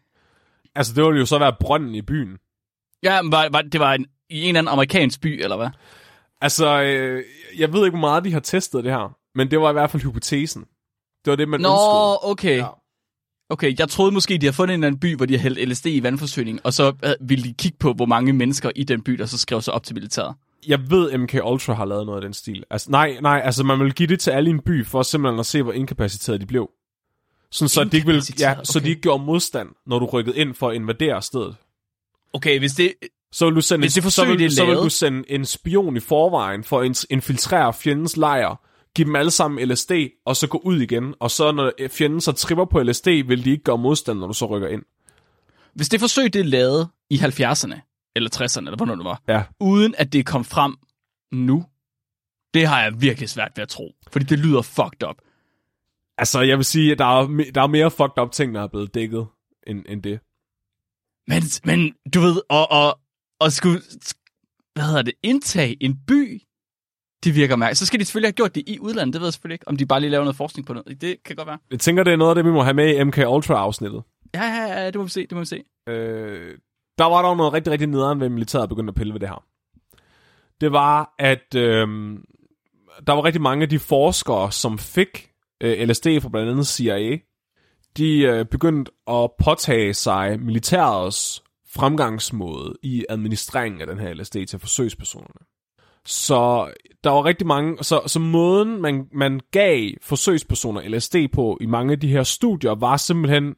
Altså det ville jo så være brønden i byen. Ja, men var, var, det var en, i en eller anden amerikansk by, eller hvad? Altså, øh, jeg ved ikke, hvor meget de har testet det her, men det var i hvert fald hypotesen. Det var det, man Nå, ønskede. okay. Ja. Okay, jeg troede måske, de har fundet en eller anden by, hvor de har hældt LSD i vandforsyning, og så uh, ville de kigge på, hvor mange mennesker i den by, der så skrev sig op til militæret. Jeg ved, MK Ultra har lavet noget af den stil. Altså, nej, nej, altså man vil give det til alle i en by, for simpelthen at se, hvor inkapaciteret de blev. Sådan, så, de ikke ville, ja, Inkapaciteret, så de okay. ikke gjorde modstand, når du rykkede ind for at invadere stedet. Okay, hvis det... Så vil du sende, Hvis det forsøg, så vil, det så vil du sende en spion i forvejen for at infiltrere fjendens lejr, give dem alle sammen LSD, og så gå ud igen. Og så når fjenden så tripper på LSD, vil de ikke gøre modstand, når du så rykker ind. Hvis det forsøg, det er lavet i 70'erne, eller 60'erne, eller hvornår det var, Ja. uden at det kom frem nu, det har jeg virkelig svært ved at tro. Fordi det lyder fucked up. Altså, jeg vil sige, at der er, der er mere fucked up ting, der er blevet dækket, end, end det. Men, men du ved, og, og, og skulle, hvad hedder det, indtage en by, det virker mærkeligt. Så skal de selvfølgelig have gjort det i udlandet, det ved jeg selvfølgelig ikke, om de bare lige laver noget forskning på noget. Det kan godt være. Jeg tænker, det er noget af det, vi må have med i MK Ultra-afsnittet. Ja, ja, ja, det må vi se, det må vi se. Øh, der var dog noget rigtig, rigtig nederen ved militæret begyndte at pille ved det her. Det var, at øh, der var rigtig mange af de forskere, som fik øh, LSD fra blandt andet CIA, de øh, begyndte at påtage sig militærets fremgangsmåde i administreringen af den her LSD til forsøgspersonerne. Så der var rigtig mange, så, så måden man, man gav forsøgspersoner LSD på i mange af de her studier, var simpelthen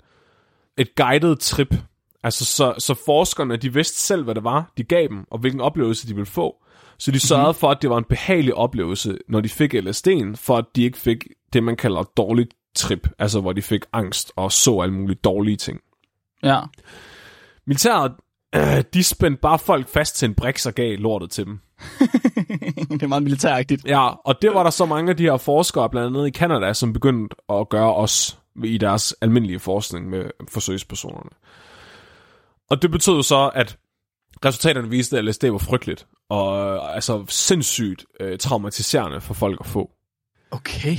et guided trip. Altså så, så forskerne, de vidste selv, hvad det var, de gav dem, og hvilken oplevelse de ville få. Så de sørgede for, at det var en behagelig oplevelse, når de fik LSD'en, for at de ikke fik det, man kalder dårligt trip, altså hvor de fik angst og så alle mulige dårlige ting. Ja. Militæret, øh, de spændte bare folk fast til en briks og gav lortet til dem. det er meget militæragtigt. Ja, og det var der så mange af de her forskere, blandt andet i Canada, som begyndte at gøre også i deres almindelige forskning med forsøgspersonerne. Og det betød så, at resultaterne viste, at LSD var frygteligt, og øh, altså sindssygt øh, traumatiserende for folk at få. Okay.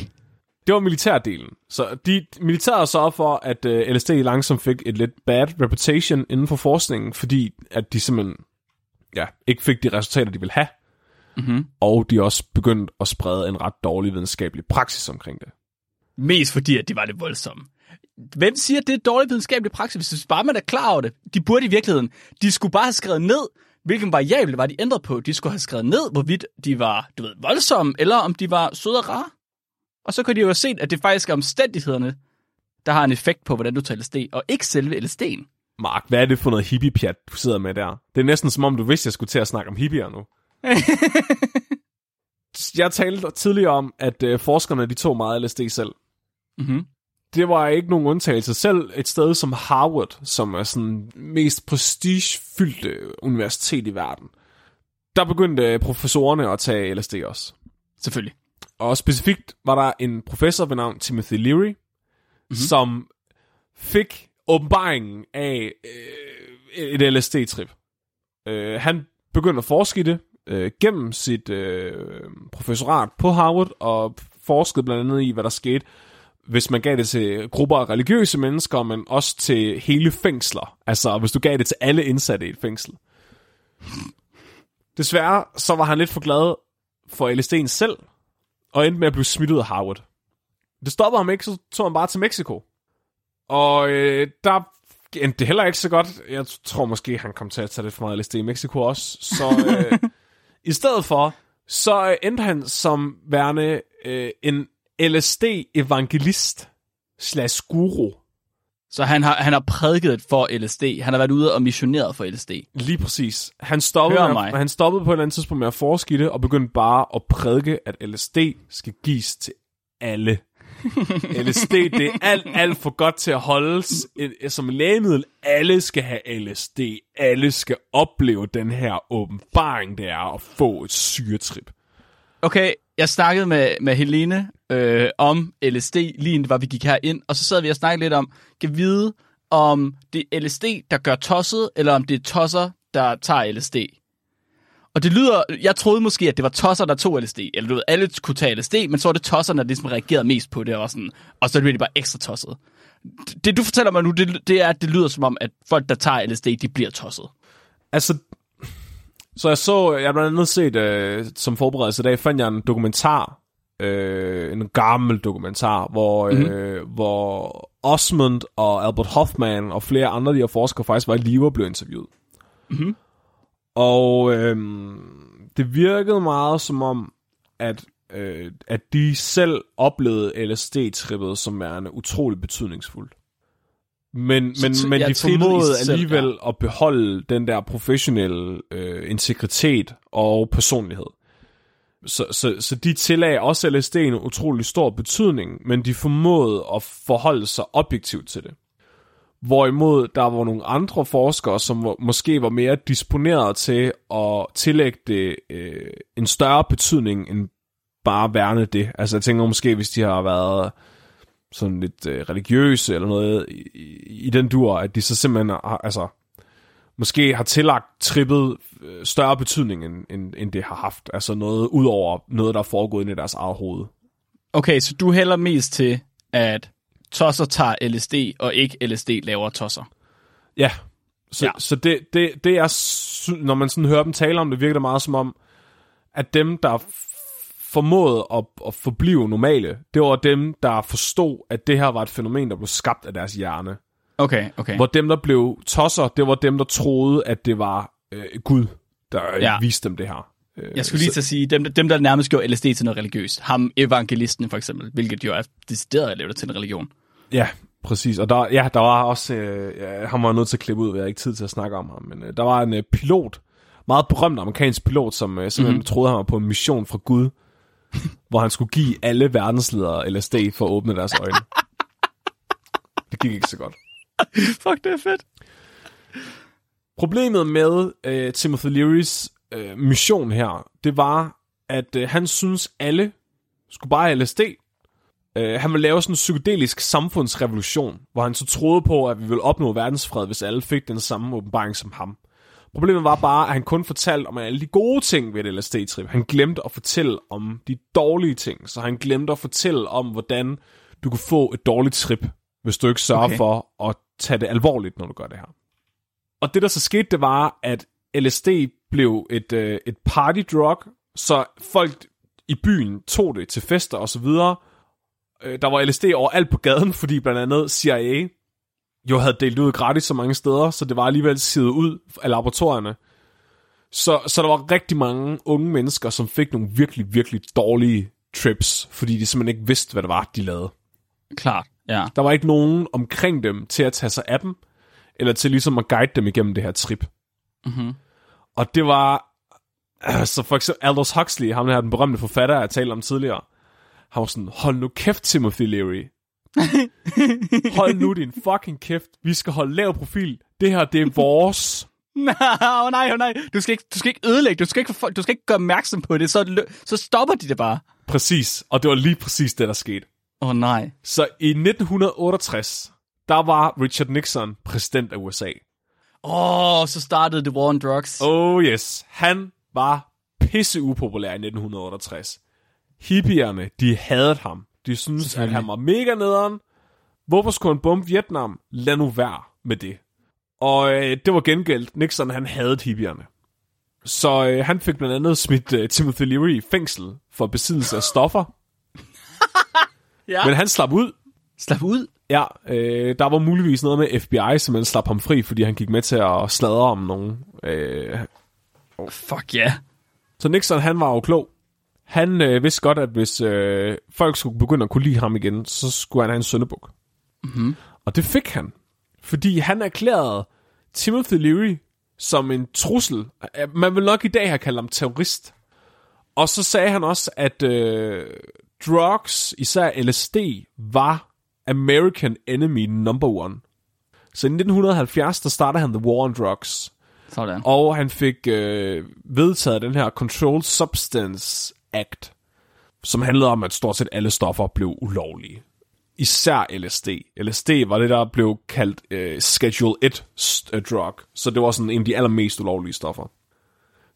Det var militærdelen. Så de, militæret sørgede for, at øh, LSD langsomt fik et lidt bad reputation inden for forskningen, fordi at de simpelthen ja, ikke fik de resultater, de ville have, Mm-hmm. og de også begyndte at sprede en ret dårlig videnskabelig praksis omkring det. Mest fordi, at det var det voldsomme. Hvem siger, at det er dårlig videnskabelig praksis, hvis bare man er klar over det? De burde i virkeligheden. De skulle bare have skrevet ned, hvilken variable var de ændret på. De skulle have skrevet ned, hvorvidt de var, du ved, voldsomme, eller om de var søde og rare. Og så kunne de jo have set, at det faktisk er omstændighederne, der har en effekt på, hvordan du tager LSD, og ikke selve LSD'en. Mark, hvad er det for noget hippie-pjat, du sidder med der? Det er næsten som om, du vidste, jeg skulle til at snakke om hippier nu. jeg talte tidligere om, at øh, forskerne de tog meget LSD selv. Mm-hmm. Det var ikke nogen undtagelse. Selv et sted som Harvard, som er sådan mest prestigefyldte universitet i verden, der begyndte professorerne at tage LSD også. Selvfølgelig. Og specifikt var der en professor ved navn Timothy Leary, mm-hmm. som fik åbenbaringen af øh, et LSD-trip. Øh, han begyndte at forske i det øh, gennem sit øh, professorat på Harvard og forskede blandt andet i, hvad der skete, hvis man gav det til grupper af religiøse mennesker, men også til hele fængsler. Altså, hvis du gav det til alle indsatte i et fængsel. Desværre, så var han lidt for glad for LSD'en selv, og endte med at blive smidt ud af Harvard. Det stoppede ham ikke, så tog han bare til Mexico. Og øh, der endte det heller ikke så godt. Jeg tror måske, han kom til at tage lidt for meget LSD i Mexico også. Så øh, i stedet for, så endte han som værende øh, en LSD-evangelist slash guru. Så han har, han har prædiket for LSD. Han har været ude og missioneret for LSD. Lige præcis. Han stoppede, Hør med, mig. han stoppede på et eller andet tidspunkt med at forske det, og begyndte bare at prædike, at LSD skal gives til alle. LSD, det er alt, alt for godt til at holdes som lægemiddel. Alle skal have LSD. Alle skal opleve den her åbenbaring, det er at få et syretrip. Okay, jeg snakkede med, med Helene øh, om LSD, lige inden var, vi gik herind, og så sad vi og snakkede lidt om, kan vide, om det er LSD, der gør tosset, eller om det er tosser, der tager LSD. Og det lyder, jeg troede måske, at det var tosser, der tog LSD, eller du ved, alle kunne tage LSD, men så var det tosserne, der ligesom reagerede mest på det, og, sådan, og så blev de bare ekstra tosset. Det du fortæller mig nu, det, det er, at det lyder som om, at folk, der tager LSD, de bliver tosset. Altså, så jeg så, jeg har blandt andet set, øh, som forberedelse i dag, fandt jeg en dokumentar, øh, en gammel dokumentar, hvor, mm-hmm. øh, hvor Osmond og Albert Hoffman og flere andre af de her forskere faktisk var i live og blev interviewet. Mhm. Og øh, det virkede meget som om, at, øh, at de selv oplevede LSD-trippet som værende utrolig betydningsfuldt. Men, men, så men de formåede selv, alligevel at beholde den der professionelle øh, integritet og personlighed. Så, så, så de tillagde også LSD en utrolig stor betydning, men de formåede at forholde sig objektivt til det. Hvorimod der var nogle andre forskere, som var, måske var mere disponeret til at tillægge det øh, en større betydning end bare værende det. Altså jeg tænker måske, hvis de har været sådan lidt øh, religiøse eller noget i, i, den dur, at de så simpelthen har, altså, måske har tillagt trippet øh, større betydning, end, end, end det har haft. Altså noget ud over noget, der er foregået i deres eget hoved. Okay, så du hælder mest til, at tosser tager LSD, og ikke LSD laver tosser. Ja, så, Ja. så det, det, det er, når man sådan hører dem tale om det, virker det meget som om, at dem, der formåede at, at forblive normale, det var dem, der forstod, at det her var et fænomen, der blev skabt af deres hjerne. Okay, okay. Hvor dem, der blev tosser, det var dem, der troede, at det var øh, Gud, der Ja. viste dem det her. Øh, Jeg skulle lige til at sige, dem, dem der nærmest gjorde LSD til noget religiøst. Ham evangelisten for eksempel, hvilket jo er decideret at lave det til en religion. Ja, præcis. Og der, ja, der var også, øh, ja, han var nødt til at klippe ud, vi har ikke tid til at snakke om ham, men øh, der var en øh, pilot, meget berømt amerikansk pilot, som øh, simpelthen Mhm. mm-hmm. troede, han var på en mission fra Gud, hvor han skulle give alle verdensledere LSD for at åbne deres øjne. Det gik ikke så godt. Fuck, det er fedt. Problemet med øh, Timothy Learys øh, mission her, det var, at øh, han synes alle skulle bare have LSD. Øh, han ville lave sådan en psykedelisk samfundsrevolution, hvor han så troede på, at vi ville opnå verdensfred, hvis alle fik den samme åbenbaring som ham. Problemet var bare, at han kun fortalte om alle de gode ting ved et LSD-trip. Han glemte at fortælle om de dårlige ting, så han glemte at fortælle om, hvordan du kunne få et dårligt trip, hvis du ikke sørger okay. for at tage det alvorligt, når du gør det her. Og det, der så skete, det var, at LSD blev et, øh, et party drug, så folk i byen tog det til fester og så videre. Øh, der var LSD overalt på gaden, fordi blandt andet CIA jo havde delt ud gratis så mange steder, så det var alligevel sivet ud af laboratorierne. Så, så der var rigtig mange unge mennesker, som fik nogle virkelig, virkelig dårlige trips, fordi de simpelthen ikke vidste, hvad det var, de lavede. Klart, ja. Der var ikke nogen omkring dem til at tage sig af dem, eller til ligesom at guide dem igennem det her trip. Mm-hmm. Og det var... Altså for eksempel Aldous Huxley, ham her, den berømte forfatter, jeg talte om tidligere. Han var sådan, hold nu kæft, Timothy Leary. hold nu din fucking kæft. Vi skal holde lav profil. Det her, det er vores. Nej, oh nej, oh nej. Du skal, ikke, du skal ikke ødelægge, du skal ikke, du skal ikke gøre opmærksom på det, så, så stopper de det bare. Præcis. Og det var lige præcis det, der skete. Åh oh, nej. Så i 1968, der var Richard Nixon præsident af USA. Åh, oh, så startede The War on Drugs. Oh yes, han var pisse upopulær i 1968. Hippierne, de hadede ham. De syntes, at han var mega nederen. Hvorfor skulle han bombe Vietnam? Lad nu være med det. Og øh, det var gengældt. Nixon, han havde hippierne. Så øh, han fik blandt andet smidt øh, Timothy Leary i fængsel for besiddelse af stoffer. Ja. Men han slap ud. Slap ud. Ja, øh, der var muligvis noget med FBI, som man slap ham fri, fordi han gik med til at sladre om nogen. Øh, Fuck ja. Yeah. så Nixon, han var jo klog. Han øh, vidste godt, at hvis øh, folk skulle begynde at kunne lide ham igen, så skulle han have en søndebuk. Mm-hmm. Og det fik han. Fordi han erklærede Timothy Leary som en trussel. Øh, Man vil nok i dag have kaldt ham terrorist. Og så sagde han også, at øh, drugs, især LSD, var American enemy number one. Så i 1970, der startede han The War on Drugs. Sådan. Og han fik øh, vedtaget den her Controlled Substance Act, som handlede om, at stort set alle stoffer blev ulovlige. Især LSD. LSD var det, der blev kaldt øh, Schedule 1 st- øh, drug, så det var sådan en af de allermest ulovlige stoffer.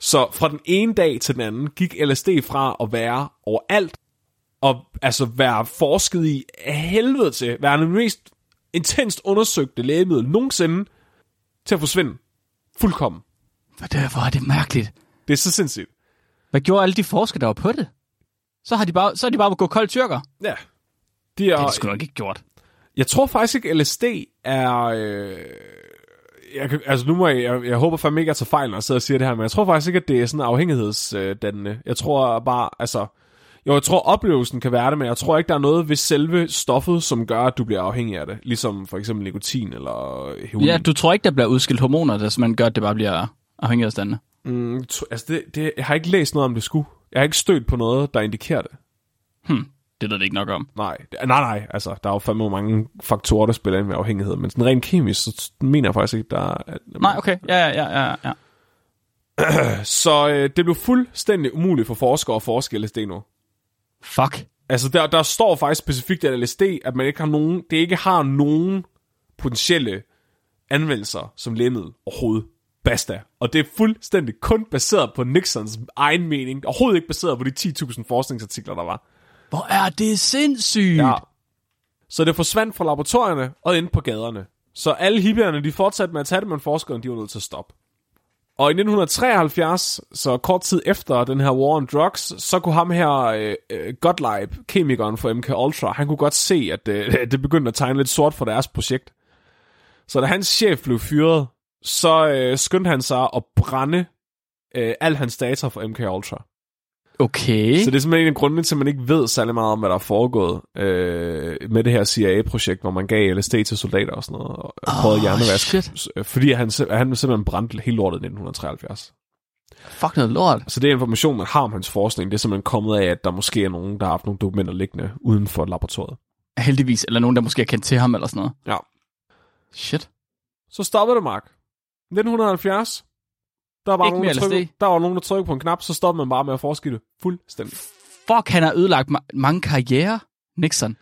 Så fra den ene dag til den anden gik LSD fra at være overalt, og altså være forsket i af helvede til, være den mest intenst undersøgte lægemiddel nogensinde, til at forsvinde. Fuldkommen. Hvor er det mærkeligt. Det er så sindssygt. Hvad gjorde alle de forskere, der var på det? Så har de bare, så har de bare gået kold tyrker. Ja. De Det er, de sgu nok ikke gjort. jeg tror faktisk ikke, LSD er... Øh, jeg, altså nu må jeg, jeg, jeg håber fandme ikke, at jeg tager fejl, når jeg sidder og siger det her, men jeg tror faktisk ikke, at det er sådan afhængighedsdannende. Jeg tror bare, altså... Jo, jeg tror oplevelsen kan være det, men jeg tror ikke, der er noget ved selve stoffet, som gør, at du bliver afhængig af det. Ligesom for eksempel nikotin eller heroin. Ja, du tror ikke, der bliver udskilt hormoner, der simpelthen gør, at det bare bliver afhængighedsdannende? Mm, tr- altså det, det, jeg har ikke læst noget om det skulle. Jeg har ikke stødt på noget, der indikerer det. Hm, det ved det ikke nok om. Nej, nej, nej, altså, der er jo fandme mange faktorer, der spiller ind med afhængighed, men sådan rent kemisk, så mener jeg faktisk ikke, der er... At, Nej, okay. Ja, ja, ja, ja, ja. Så øh, det blev fuldstændig umuligt for forskere at forske LSD nu. Fuck. Altså, der, der står faktisk specifikt af LSD, at man ikke har nogen, det ikke har nogen potentielle anvendelser som lægemiddel overhovedet. Basta. Og det er fuldstændig kun baseret på Nixons egen mening. Overhovedet ikke baseret på de 10.000 forskningsartikler, der var. Hvor er det sindssygt. Ja. Så det forsvandt fra laboratorierne og ind på gaderne. Så alle hippierne, de fortsatte med at tage det, men forskerne, de var nødt til at stoppe. Og i 1973, så kort tid efter den her War on Drugs, så kunne ham her, øh, øh, Gottlieb, kemikeren for MK Ultra, han kunne godt se, at øh, det begyndte at tegne lidt sort for deres projekt. Så da hans chef blev fyret, så øh, skyndte han sig at brænde øh, al hans data for MK Ultra. Okay. Så det er simpelthen en af grundene til, at man ikke ved særlig meget om, hvad der er foregået øh, med det her CIA-projekt, hvor man gav LSD til soldater og sådan noget, og oh, prøvede hjernevask. shit. øh, Fordi han, han simpelthen brændte hele lortet i 1973. Fuck noget lort. Så det er information, man har om hans forskning. Det er simpelthen kommet af, at der måske er nogen, der har haft nogle dokumenter liggende uden for laboratoriet. Heldigvis. Eller nogen, der måske har kendt til ham eller sådan noget. Ja. Shit. Så stoppede det, Mark. 1970. Der var, nogen, der, trykkede, der var nogen, der trykkede på en knap, så stoppede man bare med at forske det. Fuldstændig. Fuck, han har ødelagt ma- mange karriere. Nixon.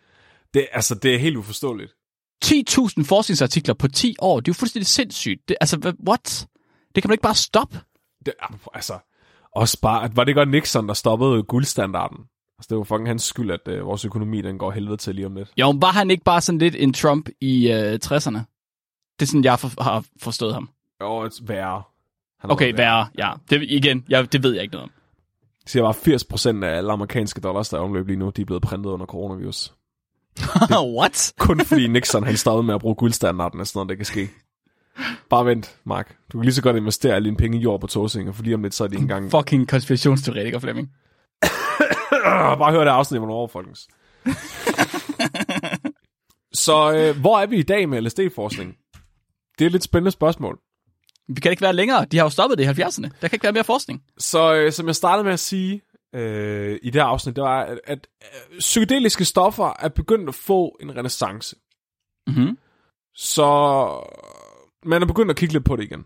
Det, altså, det er helt uforståeligt. 10.000 forskningsartikler på 10 år. Det er jo fuldstændig sindssygt. Det, altså, what? Det kan man ikke bare stoppe. Det, altså, også bare, var det godt Nixon, der stoppede guldstandarden? Altså, det var fucking hans skyld, at øh, vores økonomi, den går helvede til lige om lidt. Jo, men var han ikke bare sådan lidt en Trump i øh, 60'erne? Det er sådan, jeg for, har forstået ham. Og et værre. Han Okay, været værre. Ja, det, igen, ja, det ved jeg ikke noget om. Jeg siger bare, 80% af alle amerikanske dollars, der er omløb lige nu, de er blevet printet under coronavirus. What? Kun fordi Nixon, han stoppede med at bruge guldstandarden, og sådan noget, det kan ske. Bare vent, Mark. Du kan lige så godt investere alle dine penge i jord på Tåsinge, for lige om lidt, så er de ikke engang... Fucking konspirationsteoretiker, Flemming. Bare hør det afsnit, hvornår, folkens. så øh, hvor er vi i dag med LSD-forskning? Det er et lidt spændende spørgsmål. Vi kan ikke være længere. De har jo stoppet det i 70'erne. Der kan ikke være mere forskning. Så øh, som jeg startede med at sige øh, i det her afsnit, det var, at, at øh, psykedeliske stoffer er begyndt at få en renaissance. Mm-hmm. Så man er begyndt at kigge lidt på det igen.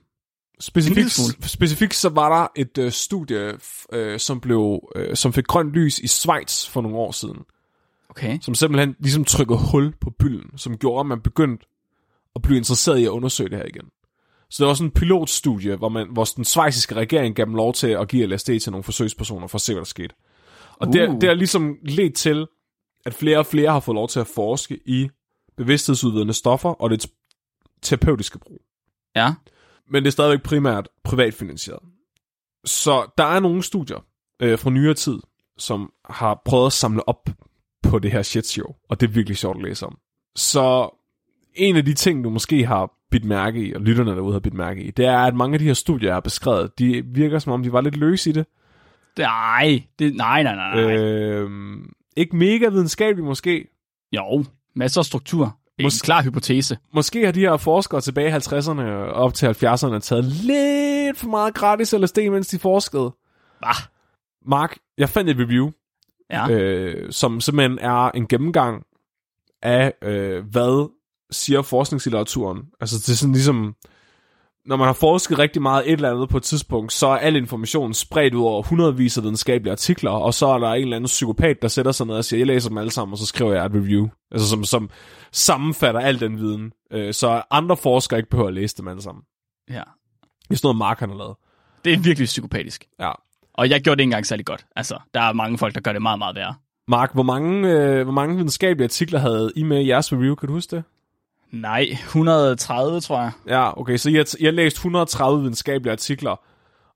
Specifikt, specifikt så var der et øh, studie, øh, som blev øh, som fik grønt lys i Schweiz for nogle år siden, Okay. som simpelthen ligesom trykkede hul på bylden, som gjorde, at man begyndte at blive interesseret i at undersøge det her igen. Så det var sådan en pilotstudie, hvor, man, hvor den svejsiske regering gav dem lov til at give LSD til nogle forsøgspersoner for at se, hvad der skete. Og uh. det, det har ligesom ledt til, at flere og flere har fået lov til at forske i bevidsthedsudvidende stoffer og det terapeutiske brug. Ja. Men det er stadigvæk primært privatfinansieret. Så der er nogle studier øh, fra nyere tid, som har prøvet at samle op på det her shit show, og det er virkelig sjovt at læse om. Så en af de ting, du måske har bidt mærke i, og lytterne derude har bidt mærke i, det er, at mange af de her studier, jeg har beskrevet, de virker som om, de var lidt løse i det. Nej, det, nej, nej, nej. nej. Øh. Ikke mega videnskabeligt måske. Jo, masser af struktur. En Mås- klar hypotese. Måske har de her forskere tilbage i 50'erne og op til 70'erne taget lidt for meget gratis LSD, mens de forskede. Bah. Mark, jeg fandt et review, Ja. øh, som simpelthen er en gennemgang af, øh, hvad siger forskningslitteraturen. Altså det er sådan ligesom, når man har forsket rigtig meget et eller andet på et tidspunkt, så er al informationen spredt ud over hundredvis af videnskabelige artikler, og så er der en eller anden psykopat, der sætter sig ned og siger, jeg læser dem alle sammen, og så skriver jeg et review. Altså som, som sammenfatter al den viden, øh, så andre forskere ikke behøver at læse dem alle sammen. ja. Det er sådan noget, Mark han har lavet. Det er virkelig psykopatisk. Ja. Og jeg gjorde det ikke engang særlig godt. Altså, der er mange folk, der gør det meget, meget værre. Mark, hvor mange, øh, hvor mange videnskabelige artikler havde I med i jeres review? Kan du huske det? Nej, 130, tror jeg. Ja, okay, så jeg, jeg læste 130 videnskabelige artikler,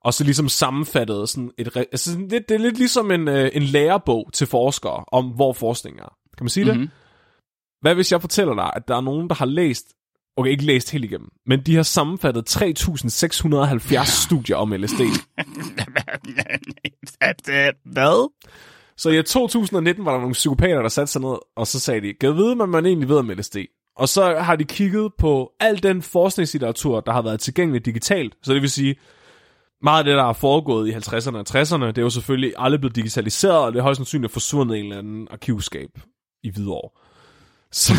og så ligesom sammenfattet sådan et... Altså, lidt, det er lidt ligesom en, øh, en lærebog til forskere om, hvor forskning er. Kan man sige mm-hmm. det? Mhm. Hvad hvis jeg fortæller dig, at der er nogen, der har læst... Okay, ikke læst helt igennem, men de har sammenfattet 3.670 studier om LSD. Hvad? Så i 2019 var der nogle psykopater, der satte sig ned, og så sagde de, kan vide, hvad man egentlig ved om LSD? Og så har de kigget på al den forskningslitteratur, der har været tilgængelig digitalt. Så det vil sige, meget af det, der er foregået i 50'erne og 60'erne, det er jo selvfølgelig aldrig blevet digitaliseret, og det er højst sandsynligt forsvundet i en eller anden arkivskab i Hvidovre. Så,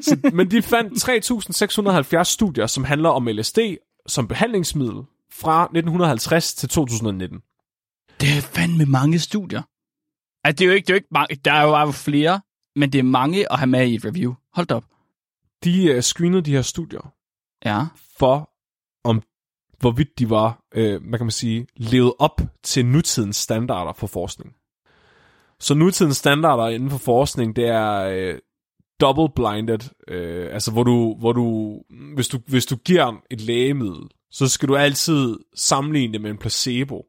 så, men de fandt 3.670 studier, som handler om LSD som behandlingsmiddel fra 1950 til 2019. Det er fandme mange studier. Altså, det er jo ikke, det er jo ikke mange, der er jo flere, men det er mange at have med i et review. Hold da op. De uh, screenede de her studier Ja. for, om hvorvidt de var, øh, hvad kan man sige, levet op til nutidens standarder for forskning. Så nutidens standarder inden for forskning, det er øh, double-blinded, øh, altså hvor du, hvor du hvis, du, hvis du giver et lægemiddel, så skal du altid sammenligne det med en placebo.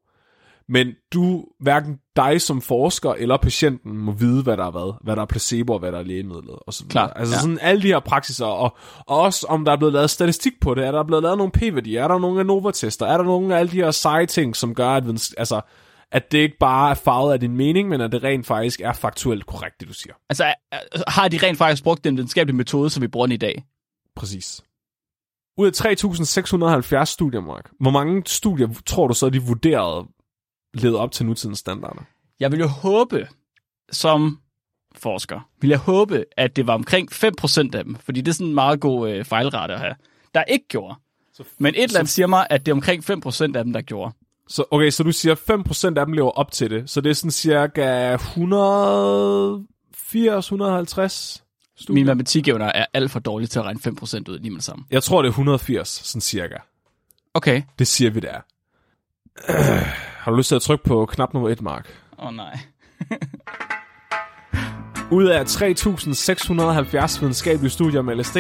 Men du, hverken dig som forsker eller patienten må vide, hvad der er hvad, hvad der er placebo og hvad der er lægemidlet. Og så. Klart, Altså ja. sådan alle de her praksiser, og, og også om der er blevet lavet statistik på det, er der blevet lavet nogle p-værdier, er der nogle ANOVA-tester, er der nogle af alle de her seje ting, som gør, at, altså, at det ikke bare er farvet af din mening, men at det rent faktisk er faktuelt korrekt, det du siger. Altså, øh, har de rent faktisk brugt den videnskabelige metode, som vi bruger den i dag? Præcis. Ud af 3.670 studier, Mark, hvor mange studier tror du så, de vurderede levede op til nutidens standarder? Jeg vil jo håbe, som forsker, vil jeg håbe, at det var omkring 5% af dem, fordi det er sådan en meget god øh, fejlrate at have, der ikke gjorde. Men et eller andet siger mig, at det er omkring 5% af dem, der gjorde. Så, okay, så du siger, 5% af dem lever op til det. Så det er sådan cirka 180-150 studier. Min matematikevner er alt for dårlig til at regne 5% ud lige med det samme. Jeg tror, det er 180, sådan cirka. Okay. Det siger vi, er. Øh, har du lyst til at trykke på knap nummer 1, Mark? Åh oh, nej. Ud af 3.670 videnskabelige studier med LSD,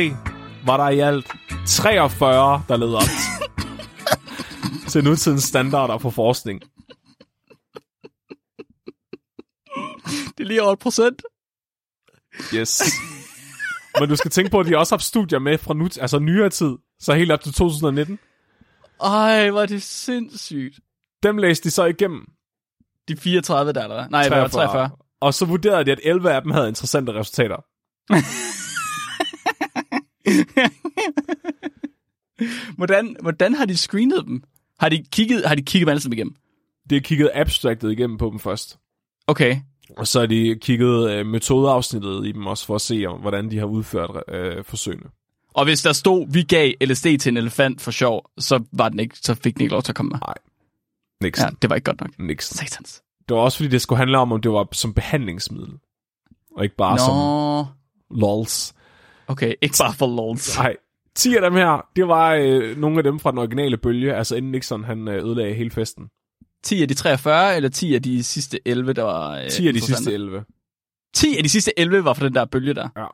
var der i alt 43, der led op til nutidens standarder for forskning. Det er lige over et procent. Yes. Men du skal tænke på, at de også har haft studier med fra nu, altså nyere tid, så helt op til 2019. Ej, er det sindssygt. Dem læste de så igennem. De 34 der, eller? Nej, 43. 43. Og så vurderede de, at 11 af dem havde interessante resultater. Hvordan, hvordan har de screenet dem? Har de kigget, har de kigget alle sammen igennem? Det er kigget abstractet igennem på dem først. Okay. Og så har de kigget øh, metodeafsnittet i dem også for at se, om, hvordan de har udført øh, forsøgene. Og hvis der stod, vi gav LSD til en elefant for sjov, så, var den ikke, så fik den ikke lov til at komme med. Nixon. Ja, det var ikke godt nok. Nixon. Satans. Det var også fordi, det skulle handle om, om det var som behandlingsmiddel. Og ikke bare som Nå, lols. okay, ikke bare for lols. Nej, 10 af dem her, det var øh, nogle af dem fra den originale bølge, altså inden Nixon han øh, ødelagde hele festen. 10 af de 43, eller 10 af de sidste 11, der var... Øh, 10 af de sidste 11. 10 af de sidste 11 var fra den der bølge der. Ja.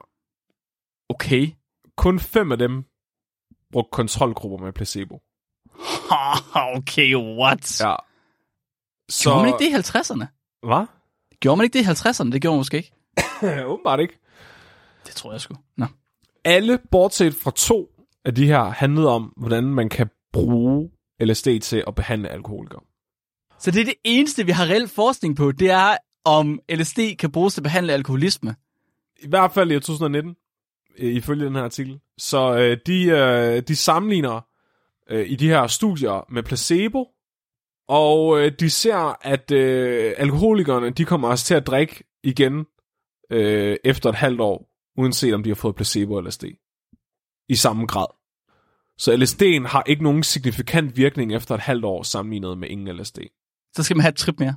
Okay. Kun fem af dem brugte kontrolgrupper med placebo. okay, what? Ja. Så... Gjorde man ikke det i 50'erne? Hvad? Gjorde man ikke det i 50'erne? Det gjorde man måske ikke. Åbenbart ikke. Det tror jeg sgu. Nå. Alle, bortset fra to af de her, handlede om, hvordan man kan bruge LSD til at behandle alkoholikere. Så det er det eneste, vi har reel forskning på, det er, om LSD kan bruges til at behandle alkoholisme. I hvert fald i 2019, øh, ifølge den her artikel. Så øh, de, øh, de sammenligner øh, i de her studier med placebo, og øh, de ser, at øh, alkoholikerne, de kommer altså til at drikke igen øh, efter et halvt år, uanset om de har fået placebo eller LSD. I samme grad. Så LSD'en har ikke nogen signifikant virkning efter et halvt år sammenlignet med ingen LSD. Så skal man have et trip mere.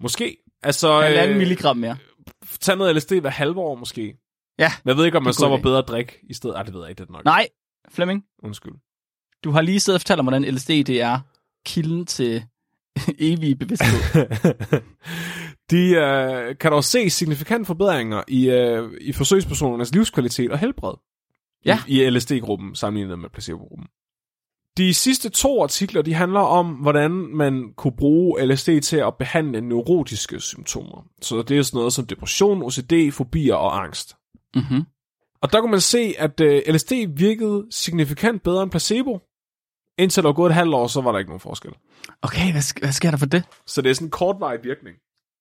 Måske. Altså, Halvanden øh, milligram mere. tag noget LSD hver halve år måske. Ja. Men jeg ved ikke, om man så en var bedre at drikke i stedet. Ej, det ved jeg ikke, det nok. Nej, Flemming, Undskyld. Du har lige siddet og fortalt om, hvordan LSD det er kilden til evig bevidsthed. De øh, kan dog se signifikante forbedringer i, øh, i forsøgspersonernes livskvalitet og helbred. Ja. I, i LSD-gruppen sammenlignet med placebo-gruppen. De sidste to artikler, de handler om, hvordan man kunne bruge LSD til at behandle neurotiske symptomer. Så det er sådan noget som depression, OCD, fobier og angst. mm-hmm. Og der kunne man se, at øh, LSD virkede signifikant bedre end placebo. Indtil der var gået et halvt år, så var der ikke nogen forskel. Okay, hvad, sk- hvad sker der for det? Så det er sådan en kortvarig virkning.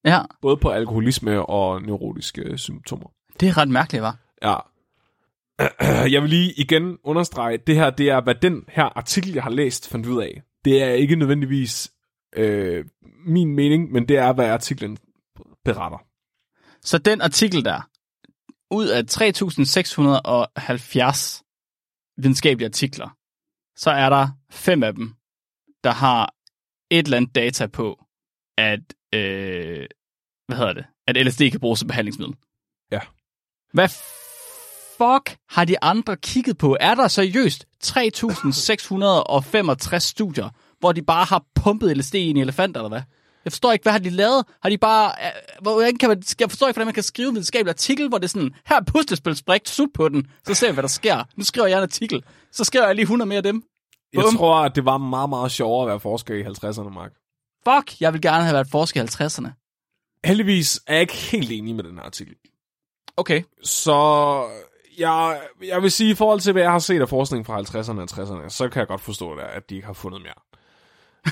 Ja, Både på alkoholisme og neurotiske symptomer. det er ret mærkeligt, var. Ja. Jeg vil lige igen understrege, det her, det er, hvad den her artikel, jeg har læst, fandt ud af. Det er ikke nødvendigvis øh, min mening, men det er, hvad artiklen beretter. Så den artikel der, ud af 3670 videnskabelige artikler, så er der fem af dem, der har et eller andet data på, at, øh, hvad hedder det, at LSD kan bruges som behandlingsmiddel. Ja. Hvad fuck har de andre kigget på? Er der seriøst 3665 studier, hvor de bare har pumpet LSD i en elefant, eller hvad? Jeg forstår ikke, hvad har de lavet? Har de bare... øh, Hvordan kan man, jeg forstår ikke, hvordan man kan skrive en videnskabelig artikel, hvor det er sådan, her er puslespilsbrik, sut på den, så ser vi, hvad der sker. Nu skriver jeg en artikel, så skriver jeg lige 100 mere af dem. Jeg Bum. tror, at det var meget, meget sjovere at være forsker i 50'erne, Mark. Fuck, jeg vil gerne have været forsker i 50'erne. Heldigvis er jeg ikke helt enig med den her artikel. Okay. Så jeg, jeg vil sige, i forhold til, hvad jeg har set af forskning fra 50'erne og 60'erne, så kan jeg godt forstå det, at de ikke har fundet mere.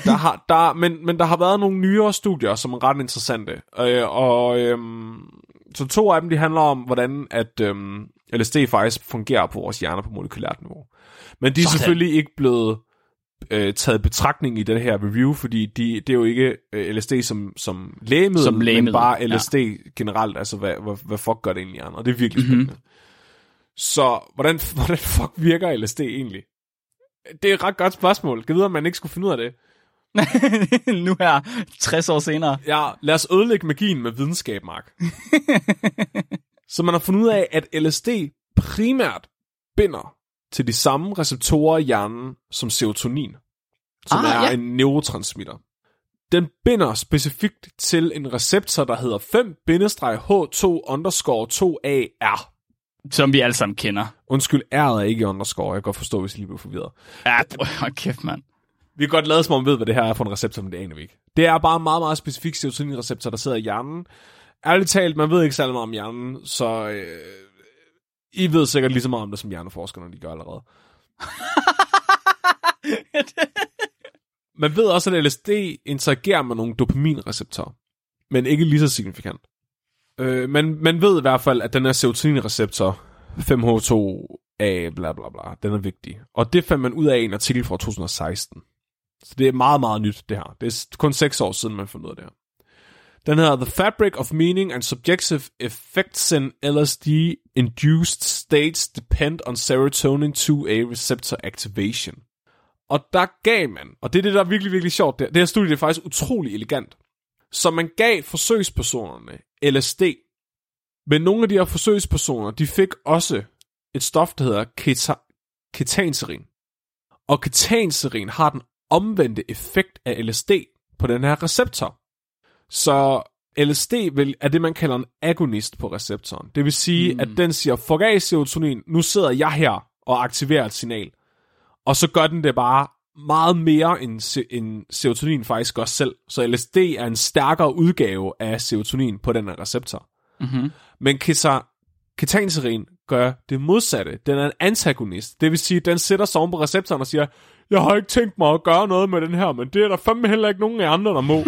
Der har, der, men, men der har været nogle nyere studier, som er ret interessante. Øh, og øhm, så to af dem, de handler om, hvordan at øhm, LSD faktisk fungerer på vores hjerner på molekylært niveau. Men de er Sådan. selvfølgelig ikke blevet øh, taget betragtning i den her review, fordi de, det er jo ikke øh, LSD som, som lægemiddel, Som men lægemiddel, bare ja. LSD generelt, altså hvad, hvad, hvad fuck gør det egentlig hjernen, og det er virkelig Mhm. spændende. Så hvordan, hvordan fuck virker LSD egentlig? Det er et ret godt spørgsmål. Kan vide, om man ikke skulle finde ud af det? nu her, 60 år senere. Ja, lad os ødelægge magien med videnskab, Mark. Så man har fundet ud af, at LSD primært binder til de samme receptorer i hjernen som serotonin, som Ah, er ja. en neurotransmitter. Den binder specifikt til en receptor, der hedder 5-H2-2AR. Som vi alle sammen kender. Undskyld, R'et er ikke underscore. Jeg kan godt forstå, hvis I lige blev forvirret. Ja, hold kæft, mand. Vi kan godt lade som om, vi ved, hvad det her er for en receptor, men det aner vi ikke. Det er bare en meget, meget specifik serotoninreceptor, der sidder i hjernen. Ærligt talt, man ved ikke særlig meget om hjernen, så øh, I ved sikkert lige så meget om det, som hjerneforskerne de gør allerede. Man ved også, at LSD interagerer med nogle dopaminreceptorer, men ikke lige så signifikant. Øh, men man ved i hvert fald, at den her serotoninreceptor, 5H2A, bla bla bla, den er vigtig. Og det fandt man ud af i en artikel fra 2016. Så det er meget, meget nyt, det her. Det er kun seks år siden, man fandt ud af det her. Den hedder The Fabric of Meaning and Subjective Effects in LSD-Induced States Depend on Serotonin 2A Receptor Activation. Og der gav man, og det er det, der er virkelig, virkelig sjovt, det, det her studie er faktisk utrolig elegant. Så man gav forsøgspersonerne LSD, men nogle af de her forsøgspersoner, de fik også et stof, der hedder keta- ketanserin. Og ketanserin har den omvendte effekt af LSD på den her receptor. Så LSD vil, er det, man kalder en agonist på receptoren. Det vil sige, mm. at den siger, fuck af serotonin, nu sidder jeg her og aktiverer et signal. Og så gør den det bare meget mere end, end serotonin faktisk gør selv. Så LSD er en stærkere udgave af serotonin på den her receptor. Mm-hmm. Men ketanserin gør det modsatte. Den er en antagonist. Det vil sige, at den sætter sig oven på receptoren og siger, jeg har ikke tænkt mig at gøre noget med den her, men det er der fandme heller ikke nogen af andre, der må.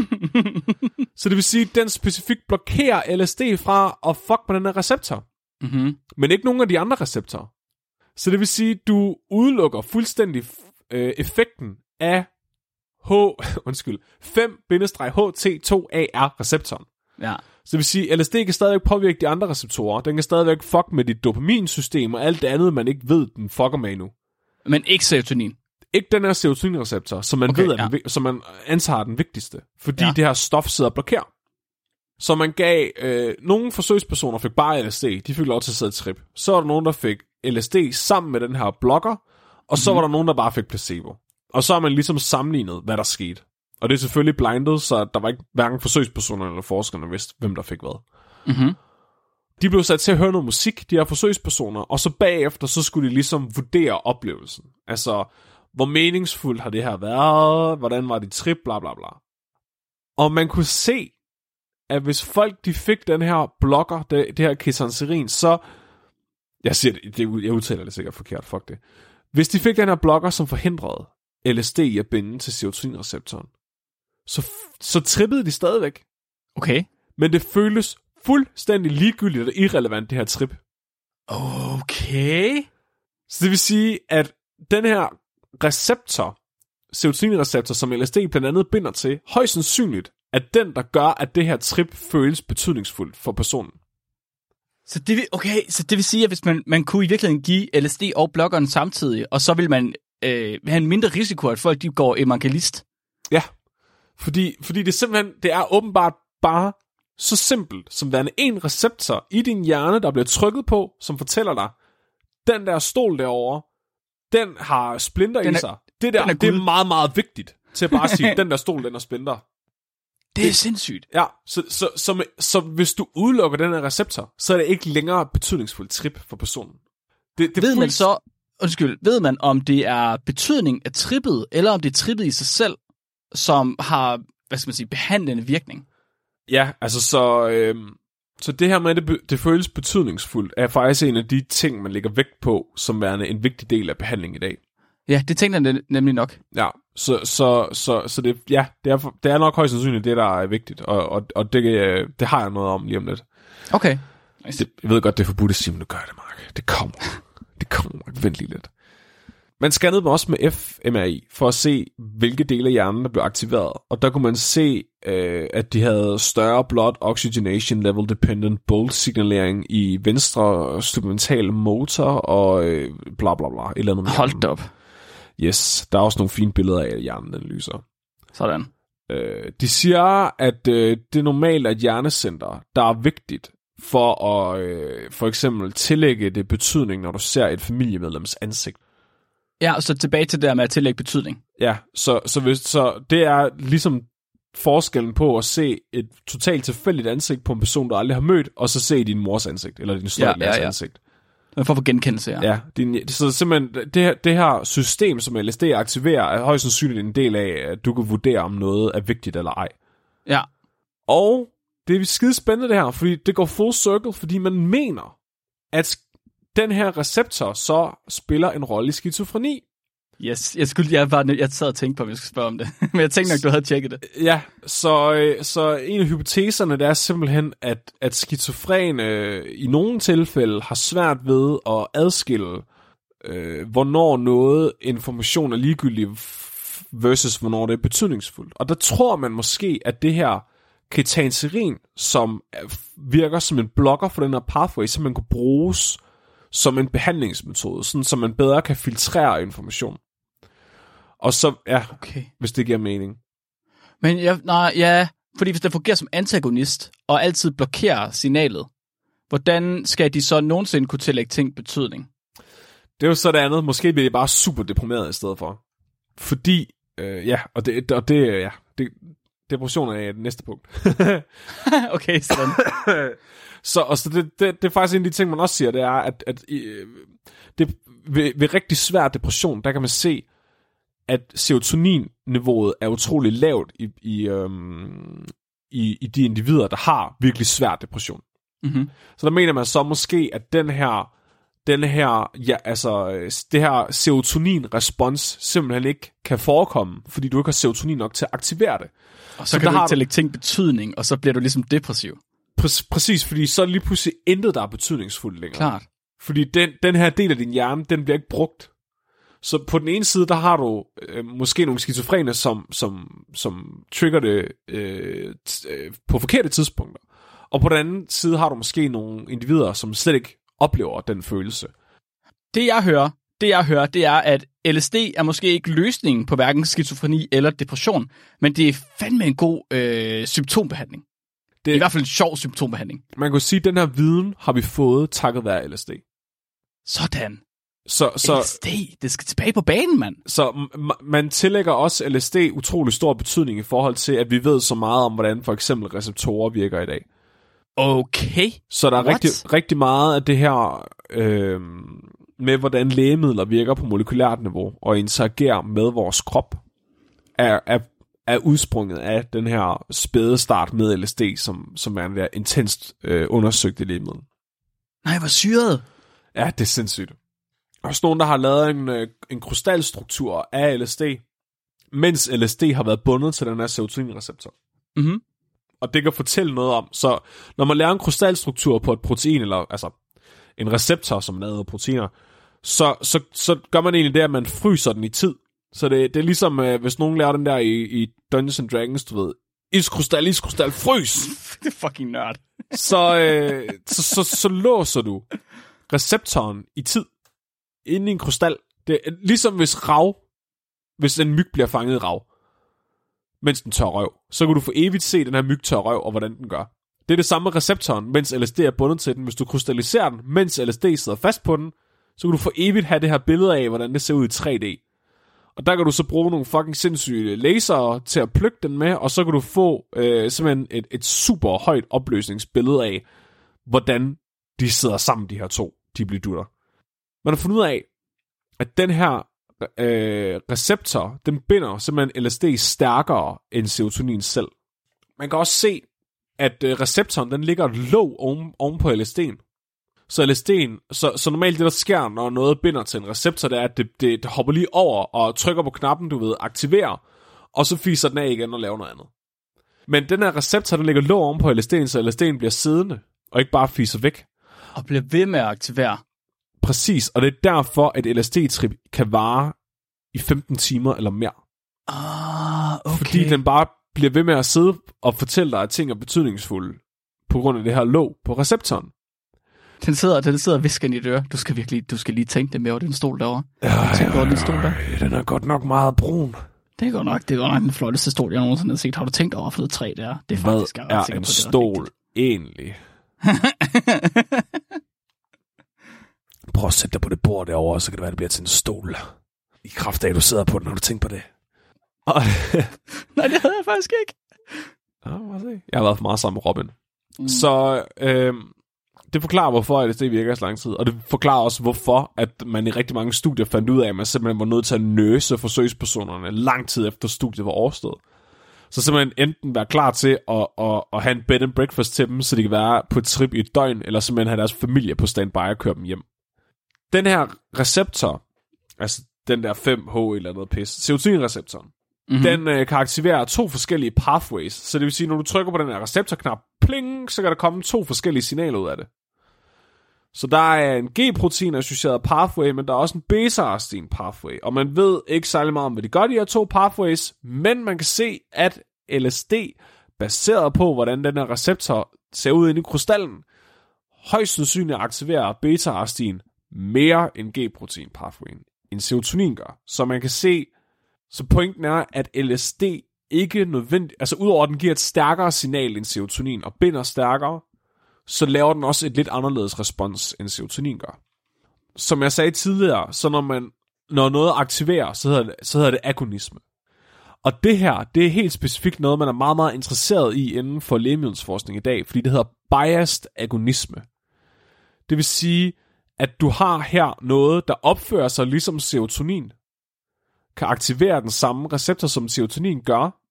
så det vil sige, at den specifikt blokerer LSD fra at fuck på den her receptor. Mm-hmm. Men ikke nogen af de andre receptorer. Så det vil sige, at du udelukker fuldstændig øh, effekten af H, undskyld, 5-HT2AR receptoren. Ja. Så det vil sige, at LSD kan stadigvæk påvirke de andre receptorer. Den kan stadigvæk fuck med dit dopaminsystem og alt det andet, man ikke ved, den fucker med endnu. Men ikke serotonin. Ikke den her serotoninreceptor, som man, Okay, ved, er ja. den, som man antager er den vigtigste. Fordi Ja. det her stof sidder og blokerer. Så man gav, øh, nogle forsøgspersoner fik bare LSD, de fik lov til at sidde trip. Så var der nogen, der fik LSD sammen med den her blokker, og så Mhm. var der nogen, der bare fik placebo. Og så har man ligesom sammenlignet, hvad der skete. Og det er selvfølgelig blindet, så der var ikke hverken forsøgspersonerne eller forskerne vidste, hvem der fik hvad. Mm-hmm. De blev sat til at høre noget musik, de her forsøgspersoner, og så bagefter, så skulle de ligesom vurdere oplevelsen. Altså, hvor meningsfuldt har det her været, hvordan var det trip, bla bla bla. Og man kunne se, at hvis folk de fik den her blokker, det, det her ketanserin, så... Jeg siger det, det, jeg udtaler det sikkert forkert, fuck det. Hvis de fik den her blokker, som forhindrede LSD i at binde til serotoninreceptoren, så, så trippede de stadigvæk. Okay. Men det føles fuldstændig ligegyldigt og irrelevant, det her trip. Okay. Så det vil sige, at den her receptor, serotoninreceptor, som LSD blandt andet binder til, højst sandsynligt er den, der gør, at det her trip føles betydningsfuldt for personen. Så det, vil, okay, så det vil sige, at hvis man, man kunne i virkeligheden give LSD og blokkeren samtidig, og så vil man øh, have en mindre risiko, at folk de går evangelist. Ja, fordi, fordi det simpelthen, det er åbenbart bare så simpelt, som værende en receptor i din hjerne, der bliver trykket på, som fortæller dig, den der stol derovre, den har splinter Den i er- sig. Det der, er det er meget, meget vigtigt til at bare sige, den der stol, den har splinter. Det er sindssygt. Ja, så, så, så, med, så hvis du udelukker den her receptor, så er det ikke længere betydningsfuldt trip for personen. Det, det Ved man så, undskyld, ved man om det er betydning af trippet, eller om det er trippet i sig selv, som har, hvad skal man sige, behandlende virkning? Ja, altså så... Øhm, så det her med, at det, det føles betydningsfuldt, er faktisk en af de ting, man lægger vægt på, som værende en vigtig del af behandlingen i dag. Ja, det tænkte jeg nem- nemlig nok. Ja, så, så, så, så det, ja, det, er, det er nok højst sandsynligt det, der er vigtigt, og, og, og det, øh, det har jeg noget om lige om lidt. Okay. Det, jeg ved godt, det er forbudt at sige, men nu gør det, Mark. Det kommer. Det kommer, Mark. Vent lige lidt. Man scannede dem også med fMRI, for at se, hvilke dele af hjernen, der blev aktiveret. Og der kunne man se, øh, at de havde større blood oxygenation level dependent bolt signalering i venstre supplemental motor, og øh, bla bla bla. Et eller andet Hold op. Yes, der er også nogle fine billeder af, at hjernen den lyser. Sådan. Øh, de siger, at øh, det normalt er et hjernecenter, der er vigtigt for at øh, for eksempel tillægge det betydning, når du ser et familiemedlems ansigt. Ja, og så tilbage til det der med at tillægge betydning. Ja, så, så, hvis, så det er ligesom forskellen på at se et totalt tilfældigt ansigt på en person, du aldrig har mødt, og så se din mors ansigt, eller din Ja, storebrors ja, ja. ansigt. Man får for genkendelse, ja. Ja, din, så simpelthen, det her, det her system, som LSD aktiverer, er højst sandsynligt en del af, at du kan vurdere, om noget er vigtigt eller ej. ja. Og det er skide spændende det her, fordi det går full circle, fordi man mener, at den her receptor så spiller en rolle i skizofreni. Yes, jeg, skulle, jeg, var, jeg sad og tænkte på, om jeg skulle spørge om det. Men jeg tænkte nok, du havde tjekket det. Ja, så, øh, så en af hypoteserne, det er simpelthen, at, at skizofrene øh, i nogle tilfælde har svært ved at adskille, øh, hvornår noget information er ligegyldig versus hvornår det er betydningsfuldt. Og der tror man måske, at det her ketanserin, som er- virker som en blokker for den her pathway, som man kunne bruges som en behandlingsmetode, sådan så man bedre kan filtrere information. Og så, ja, Okay. hvis det giver mening. Men jeg, nej, ja, fordi hvis det fungerer som antagonist, og altid blokerer signalet, hvordan skal de så nogensinde kunne tillægge ting betydning? Det er jo så det andet. Måske bliver de bare super deprimeret i stedet for. Fordi, øh, ja, og det, og det, ja, det, depression er det næste punkt. okay, sådan. så og så det, det, det er faktisk en af de ting, man også siger, det er, at, at øh, det, ved, ved rigtig svær depression, der kan man se, at serotonin-niveauet er utrolig lavt i, i, øhm, i, i de individer, der har virkelig svær depression. Mm-hmm. Så der mener man så måske, at den her, den her, ja, altså, det her serotonin-respons simpelthen ikke kan forekomme, fordi du ikke har serotonin nok til at aktivere det. Og så, så kan du ikke tillægge ting betydning, og så bliver du ligesom depressiv. Præ- præcis, fordi så er lige pludselig intet, der er betydningsfuldt længere. Klart. Fordi den, den her del af din hjerne, den bliver ikke brugt. Så på den ene side, der har du øh, måske nogle skizofrene, som, som, som trigger det øh, t- øh, på forkerte tidspunkter. Og på den anden side har du måske nogle individer, som slet ikke oplever den følelse. Det jeg hører, det jeg hører, det er, at LSD er måske ikke løsningen på hverken skizofreni eller depression, men det er fandme en god øh, symptombehandling. Det er i hvert fald en sjov symptombehandling. Man kan sige, at den her viden har vi fået takket være LSD. Sådan. Så, så, LSD, det skal tilbage på banen, mand. så man tillægger også LSD utrolig stor betydning i forhold til, at vi ved så meget om, hvordan for eksempel receptorer virker i dag. Okay. Så der er What? rigtig, rigtig meget af det her øh, med, hvordan lægemidler virker på molekylært niveau og interagerer med vores krop, er, er, er udsprunget af den her spæde start med LSD, som, som er en der intenst øh, undersøgte lægemiddel. Nej, hvor syret. Ja, det er sindssygt. Der er også nogen, der har lavet en, øh, en krystalstruktur af LSD, mens LSD har været bundet til den her serotoninreceptor. Mhm. Og det kan fortælle noget om. Så når man lærer en krystalstruktur på et protein, eller altså en receptor, som laver proteiner, så, så, så gør man egentlig det, at man fryser den i tid. Så det, det er ligesom, øh, hvis nogen lærer den der i, i Dungeons and Dragons, du ved, iskrystal, iskrystal, frys! Det er fucking nørd. så, øh, så, så, så låser du receptoren i tid inde i en krystal. Det er ligesom hvis rav, hvis en myg bliver fanget i rav, mens den tør røv, så kan du for evigt se den her myg tør røv, og hvordan den gør. Det er det samme med receptoren, mens LSD er bundet til den. Hvis du krystalliserer den, mens LSD sidder fast på den, så kan du for evigt have det her billede af, hvordan det ser ud i 3D. Og der kan du så bruge nogle fucking sindssyge laser til at plukke den med, og så kan du få øh, simpelthen et, et super højt opløsningsbillede af, hvordan de sidder sammen, de her to, de bliver dutter. Man har fundet ud af, at den her øh, receptor, den binder simpelthen LSD stærkere end serotonin selv. Man kan også se, at øh, receptoren, den ligger låg oven, oven på LSD'en. Så LSD'en, så, så normalt det, der sker, når noget binder til en receptor, det er, at det, det, det hopper lige over og trykker på knappen, du ved, aktiverer, og så fiser den af igen og laver noget andet. Men den her receptor, den ligger låg oven på LSD'en, så LSD'en bliver siddende, og ikke bare fiser væk. Og bliver ved med at aktivere. Præcis, og det er derfor, at LSD-trip kan vare i 15 timer eller mere. Ah, okay. Fordi den bare bliver ved med at sidde og fortælle dig, at ting er betydningsfulde på grund af det her låg på receptoren. Den sidder, den sidder og visker i dit øre. Du skal virkelig, du skal lige tænke det med over den stol derovre. Tænk over den stol der. Den er godt nok meget brun. Det er godt nok, det er godt nok den flotteste stol, jeg nogensinde har set. Har du tænkt over, for det træ der? Det er Hvad faktisk, jeg er sikker en på, det er stol egentlig? Prøv at sætte dig på det bord derovre, så kan det være, det bliver til en stol. I kraft af, at du sidder på den, har du tænkt på det? Og, Nej, det havde jeg faktisk ikke. ja. Jeg har været for meget sammen med Robin. Mm. Så øh, det forklarer, hvorfor LSD virker så lang tid. Og det forklarer også, hvorfor at man i rigtig mange studier fandt ud af, at man simpelthen var nødt til at nøse forsøgspersonerne lang tid efter studiet var overstået. Så simpelthen enten være klar til at, at, at have en bed and breakfast til dem, så de kan være på et trip i et døgn, eller simpelthen have deres familie på standby og køre dem hjem. Den her receptor, altså den der 5H eller noget pis, serotoninreceptoren, Mhm mm-hmm. den øh, kan aktivere to forskellige pathways. Så det vil sige, når du trykker på den her receptorknap, pling, så kan der komme to forskellige signaler ud af det. Så der er en G-protein associeret pathway, men der er også en beta-arrestin pathway. Og man ved ikke særlig meget om, hvad de gør, de her to pathways, men man kan se, at LSD, baseret på, hvordan den her receptor ser ud inde i krystallen, højst sandsynligt aktiverer beta-arrestin mere end G-protein pathwayen, end serotonin gør. Så man kan se, så pointen er, at LSD ikke nødvendigt, altså udover at den giver et stærkere signal end serotonin og binder stærkere, så laver den også et lidt anderledes respons, end serotonin gør. som jeg sagde tidligere, så når man når noget aktiverer, så hedder det, så hedder det agonisme. Og det her, det er helt specifikt noget, man er meget, meget interesseret i inden for lægemiddelsforskning i dag, fordi det hedder biased agonisme. Det vil sige, at du har her noget, der opfører sig ligesom serotonin, kan aktivere den samme receptor, som serotonin gør,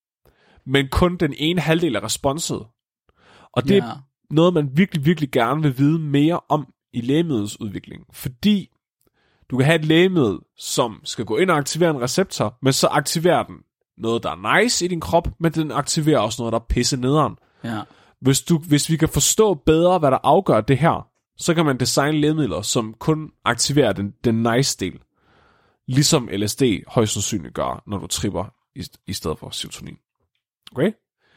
men kun den ene halvdel af responset. Og det Ja. er noget, man virkelig, virkelig gerne vil vide mere om i lægemiddelsudvikling. Fordi du kan have et lægemiddel, som skal gå ind og aktivere en receptor, men så aktiverer den noget, der er nice i din krop, men den aktiverer også noget, der er pisse nederen. Ja. Hvis, du, hvis vi kan forstå bedre, hvad der afgør det her, så kan man designe lægemidler, som kun aktiverer den, den nice del. Ligesom LSD højst sandsynligt gør, når du tripper i, i stedet for serotonin. Okay?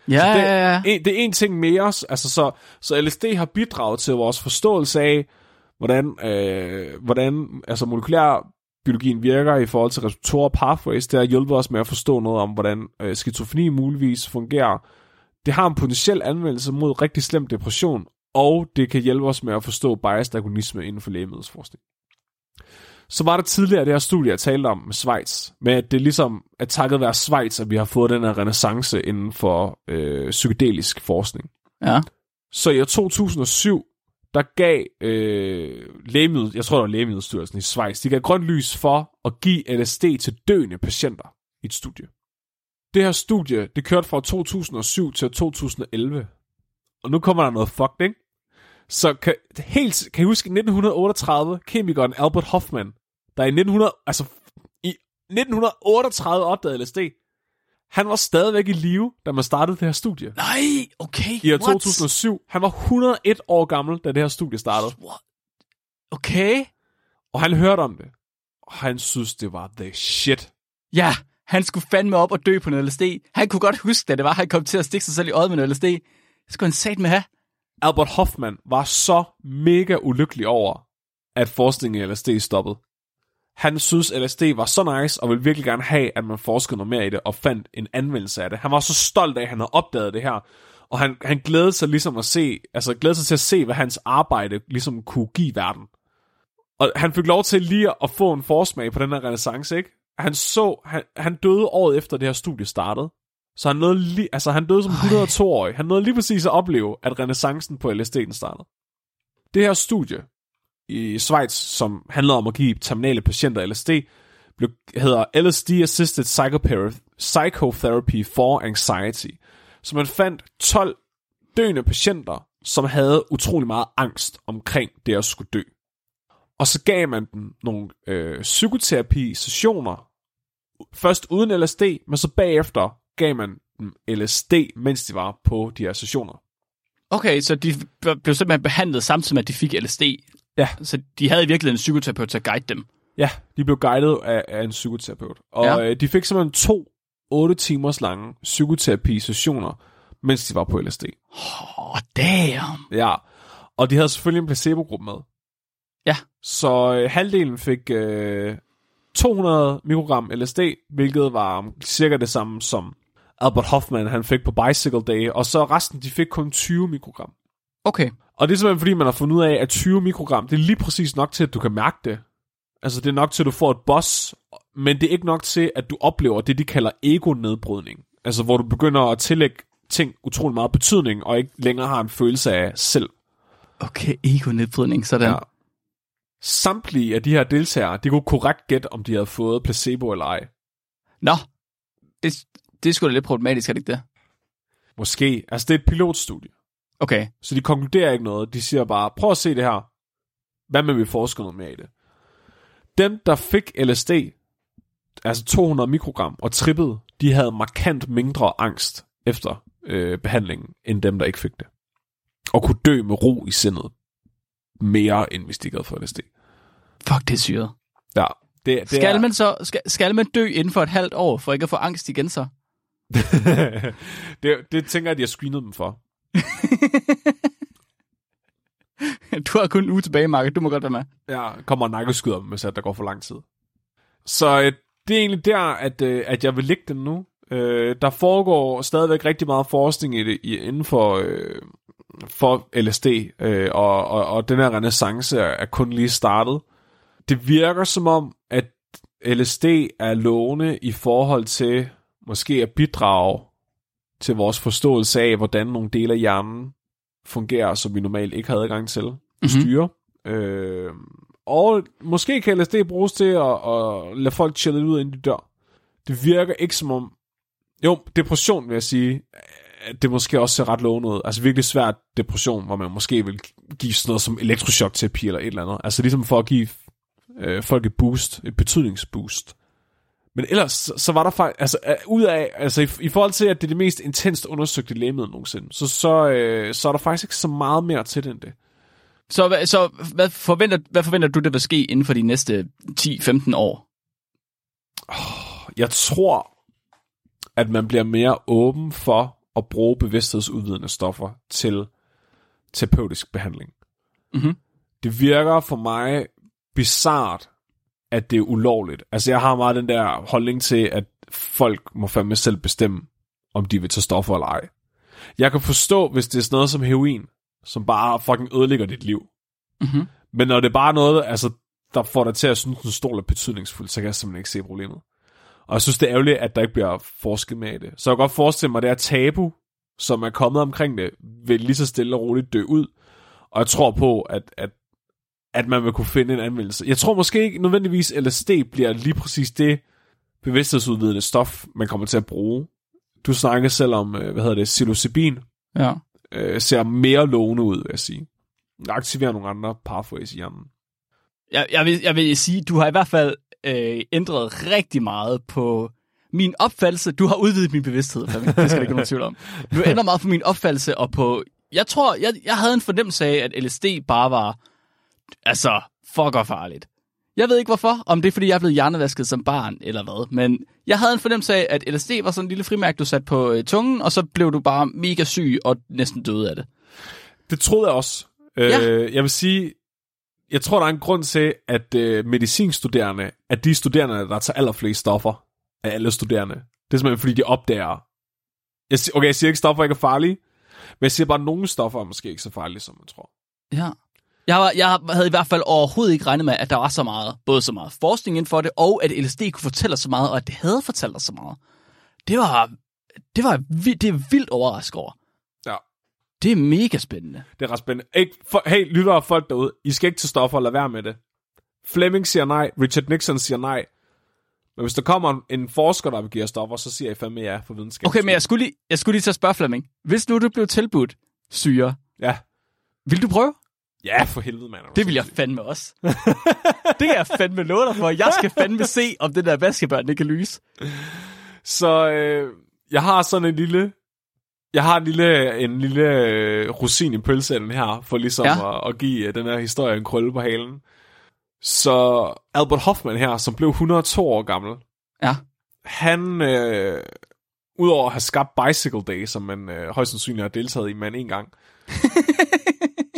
Ja, det, ja, ja. En, det er en ting mere, altså så, så LSD har bidraget til vores forståelse af, hvordan, øh, hvordan altså molekylær biologien virker i forhold til receptorer pathways. Det har hjulpet os med at forstå noget om, hvordan øh, skizofreni muligvis fungerer. Det har en potentiel anvendelse mod rigtig slem depression, og det kan hjælpe os med at forstå biased agonisme inden for lægemiddelsforskning. Så var der tidligere det her studie, jeg talte om med Schweiz, med at det ligesom er takket være Schweiz, at vi har fået den her renaissance inden for øh, psykedelisk forskning. ja. Så i år 2007, der gav øh, lægemiddel, jeg tror det var Lægemiddelstyrelsen i Schweiz, de gav grønt lys for at give LSD til døende patienter i et studie. Det her studie, det kørte fra 2007 til 2011. Og nu kommer der noget fucked, ikke? Så kan, helt, kan I huske 1938, kemikeren Albert Hoffman, der i 1900, altså i 1938 opdagede LSD, han var stadigvæk i live, da man startede det her studie. Nej, okay. I år what? 2007. Han var 101 år gammel, da det her studie startede. What? Okay. Og han hørte om det. Og han synes, det var the shit. Ja, han skulle fandme op og dø på noget LSD. Han kunne godt huske, da det var, han kom til at stikke sig selv i øjet med noget LSD. Det skulle han sat med have. Albert Hoffman var så mega ulykkelig over, at forskningen i LSD stoppede. Han synes, LSD var så nice, og ville virkelig gerne have, at man forskede noget mere i det, og fandt en anvendelse af det. Han var så stolt af, at han havde opdaget det her, og han, han glædede sig ligesom at se, altså glædede sig til at se, hvad hans arbejde ligesom kunne give verden. Og han fik lov til lige at få en forsmag på den her renaissance, ikke? Han så, han, han døde året efter det her studie startede. Så han, nåede lige, altså han døde som 102-årig. Han nåede lige præcis at opleve, at renaissancen på LSD'en startede. Det her studie i Schweiz, som handler om at give terminale patienter LSD, blev, hedder LSD Assisted Psychotherapy for Anxiety. Så man fandt 12 døende patienter, som havde utrolig meget angst omkring det at skulle dø. Og så gav man dem nogle øh, psykoterapi-sessioner, først uden LSD, men så bagefter gav man dem LSD, mens de var på de her sessioner. Okay, så de blev simpelthen behandlet samtidig med, at de fik LSD. Ja. Så de havde i virkeligheden en psykoterapeut til at guide dem. Ja, de blev guidet af, af en psykoterapeut. Og Ja. øh, de fik simpelthen to 8 timers lange psykoterapi-sessioner, mens de var på LSD. Åh, oh, damn. Ja, og de havde selvfølgelig en placebo-gruppe med. Ja. Så øh, halvdelen fik øh, 200 mikrogram LSD, hvilket var cirka det samme som Albert Hoffman han fik på Bicycle Day, og så resten de fik kun 20 mikrogram. Okay. Og det er simpelthen fordi, man har fundet ud af, at 20 mikrogram, det er lige præcis nok til, at du kan mærke det. Altså det er nok til, at du får et boss, men det er ikke nok til, at du oplever det, de kalder ego-nedbrydning. Altså hvor du begynder at tillægge ting utrolig meget betydning, og ikke længere har en følelse af selv. Okay, ego-nedbrydning, sådan. Ja. Samtlige af de her deltagere, de kunne korrekt gætte, om de havde fået placebo eller ej. Nå, det, det er sgu da lidt problematisk, er det ikke det? Måske. Altså det er et pilotstudie. Okay, Så de konkluderer ikke noget. De siger bare, prøv at se det her. Hvad med vi forsker noget mere i det? Dem, der fik LSD, altså 200 mikrogram, og trippede, de havde markant mindre angst efter øh, behandlingen, end dem, der ikke fik det. Og kunne dø med ro i sindet. Mere, end hvis de ikke havde fået LSD. fuck, det er syret. Ja, det, det Skal er, man så skal, skal man dø inden for et halvt år, for ikke at få angst igen så? det, det tænker jeg, at de har screenet dem for. Du har kun en uge tilbage, Mark. Du må godt være med. Ja, kommer nakkeskyder hvis at der går for lang tid. Så øh, det er egentlig der, at, øh, at jeg vil lægge den nu. Øh, der foregår stadigvæk rigtig meget forskning i det, i, inden for, øh, for LSD, øh, og, og, og den her renaissance er, er kun lige startet. det virker som om, at LSD er lovende i forhold til måske at bidrage til vores forståelse af, hvordan nogle dele af hjernen fungerer, som vi normalt ikke har adgang til at styre. Mm-hmm. Øh, og måske kan LSD bruges til at, at lade folk chille ud, inden de dør. Det virker ikke som om... Jo, depression vil jeg sige, det måske også ser ret lovende ud. Altså virkelig svært depression, hvor man måske vil give sådan noget som elektrochok-terapi eller et eller andet. Altså ligesom for at give øh, folk et boost, et betydningsboost. Men ellers, så, så var der faktisk, altså uh, ud af, altså i, i forhold til, at det er det mest intenst undersøgte lægemiddel nogensinde, så, så, øh, så er der faktisk ikke så meget mere til det end det. Så, så hvad, forventer, hvad forventer du, der vil ske inden for de næste 10-15 år? Jeg tror, at man bliver mere åben for at bruge bevidsthedsudvidende stoffer til terapeutisk behandling. Mhm. Det virker for mig bizart, at det er ulovligt. Altså jeg har meget den der holdning til, at folk må fandme selv bestemme, om de vil tage stoffer eller ej. Jeg kan forstå, hvis det er sådan noget som heroin, som bare fucking ødelægger dit liv. Mhm. Men når det er bare noget, altså, der får dig til at synes, at en stol er betydningsfuld, så kan jeg simpelthen ikke se problemet. Og jeg synes, det er ærgerligt, at der ikke bliver forsket med i det. Så jeg kan godt forestille mig, at det er tabu, som er kommet omkring det, vil lige så stille og roligt dø ud. Og jeg tror på, at, at, at man vil kunne finde en anvendelse. Jeg tror måske ikke nødvendigvis, LSD bliver lige præcis det bevidsthedsudvidende stof, man kommer til at bruge. Du snakker selv om, øh, hvad hedder det, psilocybin, Ja. øh, ser mere lovende ud, vil jeg sige. Aktiverer nogle andre pathways i hjernen. Jeg, jeg, vil, jeg vil sige, du har i hvert fald øh, ændret rigtig meget på min opfattelse. Du har udvidet min bevidsthed, Flemming. det skal der ikke nogen tvivl om. Du har ændret meget på min opfattelse, og på... Jeg tror, jeg, jeg havde en fornemmelse af, at LSD bare var, altså, fucker farligt. Jeg ved ikke hvorfor, om det er, fordi jeg er blevet hjernevasket som barn, eller hvad. Men jeg havde en fornemmelse af, at LSD var sådan en lille frimærke, du satte på øh, tungen, og så blev du bare mega syg og næsten døde af det. Det troede jeg også. Ja. Øh, jeg vil sige, jeg tror, der er en grund til, at øh, medicinstuderende er de studerende, der tager allerflest stoffer af alle studerende. Det er simpelthen, fordi de opdager... Jeg okay, jeg siger ikke, stoffer ikke er farlige, men jeg siger bare, at nogle stoffer er måske ikke så farlige, som man tror. Ja. Jeg, var, jeg havde i hvert fald overhovedet ikke regnet med, at der var så meget, både så meget forskning inden for det, og at LSD kunne fortælle os så meget, og at det havde fortalt os så meget. Det var, det var det er vildt overrasket over. Ja. Det er mega spændende. Det er ret spændende. Ikke, for, hey, lytter og folk derude, I skal ikke til stoffer, lad være med det. Fleming siger nej, Richard Nixon siger nej. Men hvis der kommer en, forsker, der vil give stoffer, så siger jeg fandme ja for videnskab. Okay, men jeg skulle lige, jeg skulle lige til at spørge Flemming. Hvis nu du blev tilbudt syre, Ja. vil du prøve? Ja, for helvede, mand. Det vil jeg fandme også. det kan jeg fandme love dig for. Jeg skal fandme se, om den der vaskebørn det kan lyse. Så øh, jeg har sådan en lille... Jeg har en lille, en lille øh, rosin i pølseenden her, for ligesom Ja. ja. at, at give øh, den her historie en krølle på halen. Så Albert Hoffman her, som blev 102 år gammel, Ja. han, øh, udover at have skabt Bicycle Day, som man øh, højst sandsynligt har deltaget i man en gang,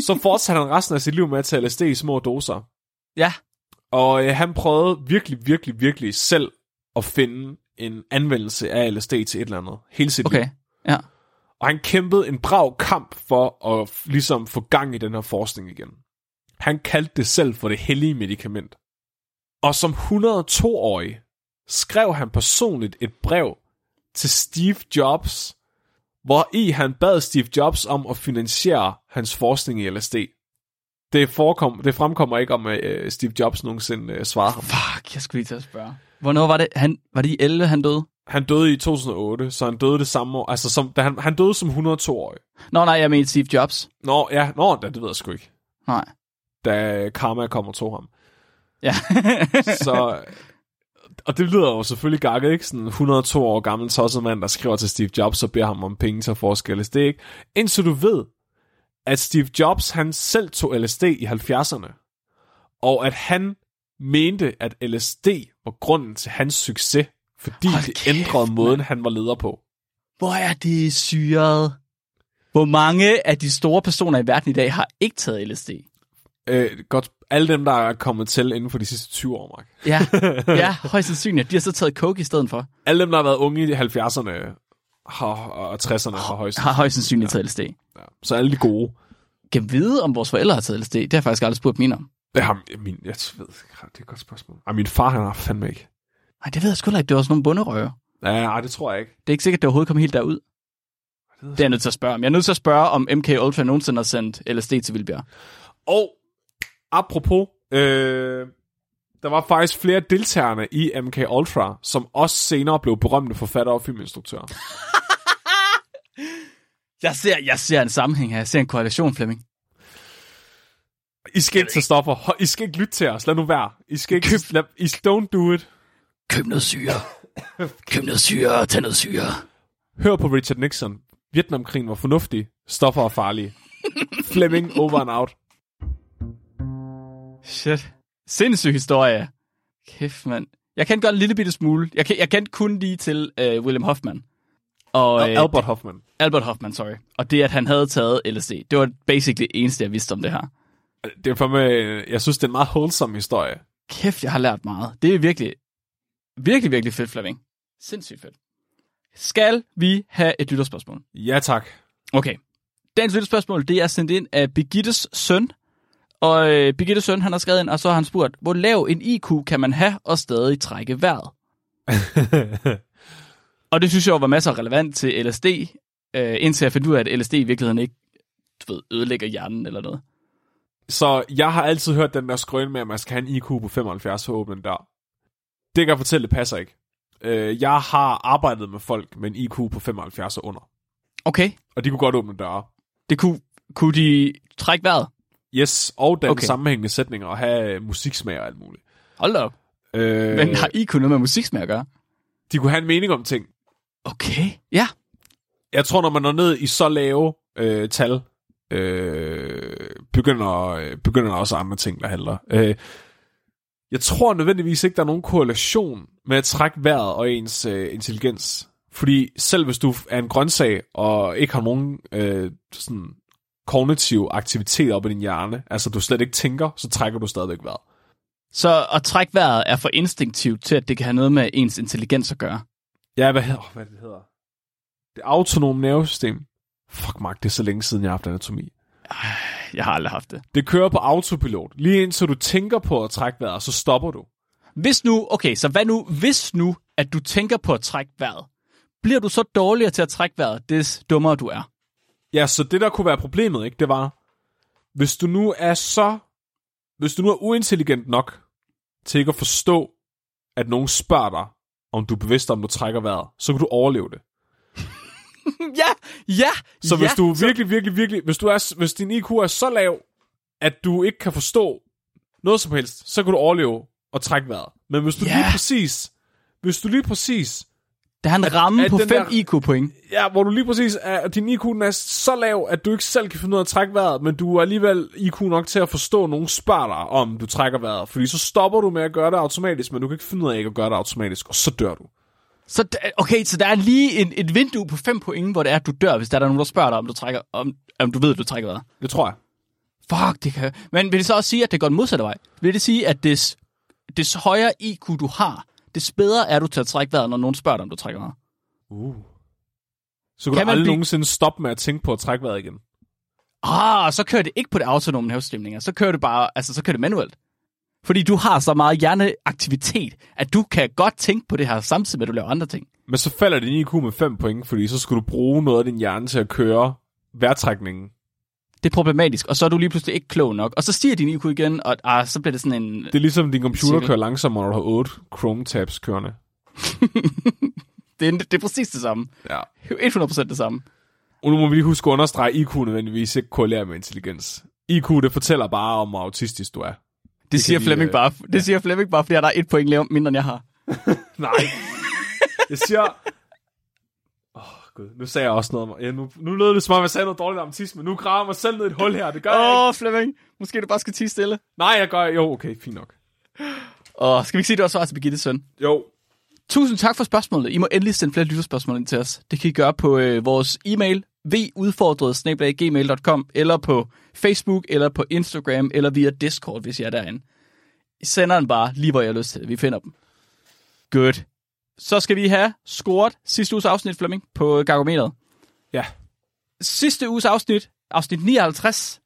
så fortsatte han resten af sit liv med at tage LSD i små doser. Ja. Og øh, han prøvede virkelig, virkelig, virkelig selv at finde en anvendelse af LSD til et eller andet. Hele sit liv. Okay. Ja. Og han kæmpede en brav kamp for at ligesom få gang i den her forskning igen. Han kaldte det selv for det hellige medicament. Og som 102-årig skrev han personligt et brev til Steve Jobs, hvor i han bad Steve Jobs om at finansiere hans forskning i LSD. Det, forekom, det fremkommer ikke om, at øh, Steve Jobs nogensinde øh, svarede ham. Fuck, jeg skulle lige til at spørge. Hvornår var det? Han, var det i 11, han døde? Han døde i 2008, så han døde det samme år. Altså, som, da han, han døde som 102-årig. Nå nej, jeg mener Steve Jobs. Nå, ja, nå, da, det ved jeg sgu ikke. Nej. Da Karma kom og tog ham. Ja. Så, og det lyder jo selvfølgelig gakket, ikke? Sådan en 102 år gammel tosset mand, der skriver til Steve Jobs og beder ham om penge til at forske LSD, ikke? Indtil du ved, at Steve Jobs, han selv tog LSD i 70'erne. Og at han mente, at LSD var grunden til hans succes, fordi Hold det kæft, ændrede måden, han var leder på. Hvor er det syret? Hvor mange af de store personer i verden i dag har ikke taget LSD? Øh, godt, alle dem, der er kommet til inden for de sidste 20 år, Mark. Ja, ja højst sandsynligt. De har så taget coke i stedet for. Alle dem, der har været unge i 70'erne har, og 60'erne har højst. Har højst sandsynligt taget LSD. Ja. Så alle de gode. Kan vide, om vores forældre har taget LSD? Det har jeg faktisk aldrig spurgt mine om. Har min, jeg ved, det er et godt spørgsmål. Ej, min far, han har fandme ikke. Nej, det ved jeg sgu ikke. Det var sådan nogle bunderøver. Ja, nej, det tror jeg ikke. Det er ikke sikkert, at det overhovedet kom helt derud. Det er jeg nødt til at spørge om. Jeg er nødt til at spørge, om MK Ultra nogensinde har sendt LSD til Vildbjerg. Og apropos, øh, der var faktisk flere deltagerne i MK Ultra, som også senere blev berømte forfattere og filminstruktører. Jeg ser, jeg ser en sammenhæng her. Jeg ser en korrelation, Flemming. I skal ikke tage. Hold- I skal ikke lytte til os. Lad nu være. I skal ikke... Køb- Lad, I don't do it. Køb noget syre. Køb noget syre. Tag noget syre. Hør på Richard Nixon. Vietnamkrigen var fornuftig. Stoffer er farlige. Fleming over and out. Shit. Sindssyg historie. Kæft, mand. Jeg kan godt en lille bitte smule. Jeg, kan, jeg kendte kun lige til uh, William Hoffman. Og, øh, Albert Hoffman. Albert Hoffman, sorry. Og det, at han havde taget LSD. Det var basically det eneste, jeg vidste om det her. Det er for mig, jeg synes, det er en meget wholesome historie. Kæft, jeg har lært meget. Det er virkelig, virkelig, virkelig fedt, Flemming. Sindssygt fedt. Skal vi have et lytterspørgsmål? Ja, tak. Okay. Dagens lytterspørgsmål, det er sendt ind af Birgittes søn. Og øh, Birgittes søn, han har skrevet ind, og så har han spurgt, hvor lav en IQ kan man have og stadig trække vejret? Og det synes jeg var masser af relevant til LSD, øh, indtil jeg fandt ud af, at LSD i virkeligheden ikke du ved, ødelægger hjernen eller noget. Så jeg har altid hørt den der skrøn med, at man skal have en IQ på 75 for at åbne dør. Det kan jeg fortælle, det passer ikke. Øh, Jeg har arbejdet med folk med en IQ på 75 og under. Okay. Og de kunne godt åbne døre. Det kunne, kunne de trække vejret? Yes, og den Okay. sammenhængende sætninger og have musiksmag og alt muligt. Hold da op. Øh, Men har IQ noget med musiksmag at gøre? De kunne have en mening om ting. Okay. Ja. Jeg tror, når man når ned i så lave øh, tal, øh, begynder, øh, begynder der også andre ting, der handler. Øh, jeg tror nødvendigvis ikke, der er nogen korrelation med at trække vejret og ens øh, intelligens. Fordi selv hvis du er en grøntsag og ikke har nogen øh, sådan kognitiv aktivitet op i din hjerne, altså du slet ikke tænker, så trækker du stadigvæk vejret. Så at trække vejret er for instinktivt til, at det kan have noget med ens intelligens at gøre. Ja, hvad hedder, hvad det, det hedder? Det autonome nervesystem. Fuck, Mark, det er så længe siden, jeg har haft anatomi. Jeg har aldrig haft det. Det kører på autopilot. Lige indtil du tænker på at trække vejret, så stopper du. Hvis nu, okay, så hvad nu, hvis nu, at du tænker på at trække vejret, bliver du så dårligere til at trække vejret, des dummere du er? Ja, så det der kunne være problemet, ikke, det var, hvis du nu er så, hvis du nu er uintelligent nok til ikke at forstå, at nogen spørger dig, om du er bevidst om, du trækker vejret, så kan du overleve det. ja, ja, Så ja, hvis du virkelig, virkelig, virkelig, hvis, du er, hvis din IQ er så lav, at du ikke kan forstå noget som helst, så kan du overleve og trække vejret. Men hvis du Ja. lige præcis, hvis du lige præcis Der er en ramme at på den 5 der- IQ-point. Ja, hvor du lige præcis er, at din IQ er så lav, at du ikke selv kan finde ud af at trække vejret, men du er alligevel IQ nok til at forstå, spørger dig, om du trækker vejret. Fordi så stopper du med at gøre det automatisk, men du kan ikke finde ud af ikke at gøre det automatisk, og så dør du. Så, okay, så der er lige en, et vindue på 5 point, hvor det er, at du dør, hvis der er nogen, der spørger dig, om du, trækker, om, om du ved, at du trækker vejret. Det tror jeg. Fuck, det kan... Men vil det så også sige, at det går den modsatte vej? Vil det sige, at des, des højere IQ du har, des bedre er du til at trække vejret, når nogen spørger dig, om du trækker vejret? Uh. Så kan, Kan du aldrig blive- nogensinde stoppe med at tænke på at trække vejret igen. Ah, så kører det ikke på det autonome nervesystem Så kører det bare, altså så kører det manuelt. Fordi du har så meget hjerneaktivitet, at du kan godt tænke på det her, samtidig med, at du laver andre ting. Men så falder din IQ med 5 point, fordi så skulle du bruge noget af din hjerne til at køre vejrtrækningen. Det er problematisk, og så er du lige pludselig ikke klog nok. Og så stiger din IQ igen, og ah, så bliver det sådan en... Det er ligesom, din computer Cirkel. kører langsommere, når du har 8 Chrome tabs kørende. Det er, det er præcis det samme. Ja. 100% det samme. Og nu må vi lige huske at understrege, at IQ nødvendigvis ikke korrelerer med intelligens. IQ, det fortæller bare om, hvor autistisk du er. Det, det siger Flemming øh, bare, det ja. siger Flemming bare, fordi der er et point mindre, end jeg har. Nej. Jeg siger... Gud. Nu sagde jeg også noget. Ja, nu, nu lød det som om, jeg sagde noget dårligt om autisme. Nu graver jeg mig selv ned i et hul her. Det gør jeg Åh, ikke. oh, Flemming. Måske du bare skal tige stille. Nej, jeg gør... Jo, okay, fint nok. Åh, skal vi ikke sige, det var svar til Birgittes søn? Jo. Tusind tak for spørgsmålet. I må endelig sende flere lytterspørgsmål ind til os. Det kan I gøre på øh, vores e-mail, vudfordret eller på Facebook, eller på Instagram, eller via Discord, hvis I er derinde. I sender den bare lige, hvor jeg har lyst til. Vi finder dem. Good. Så skal vi have scoret sidste uges afsnit, Flemming, på Gargometeret. Ja. Sidste uges afsnit, afsnit 59,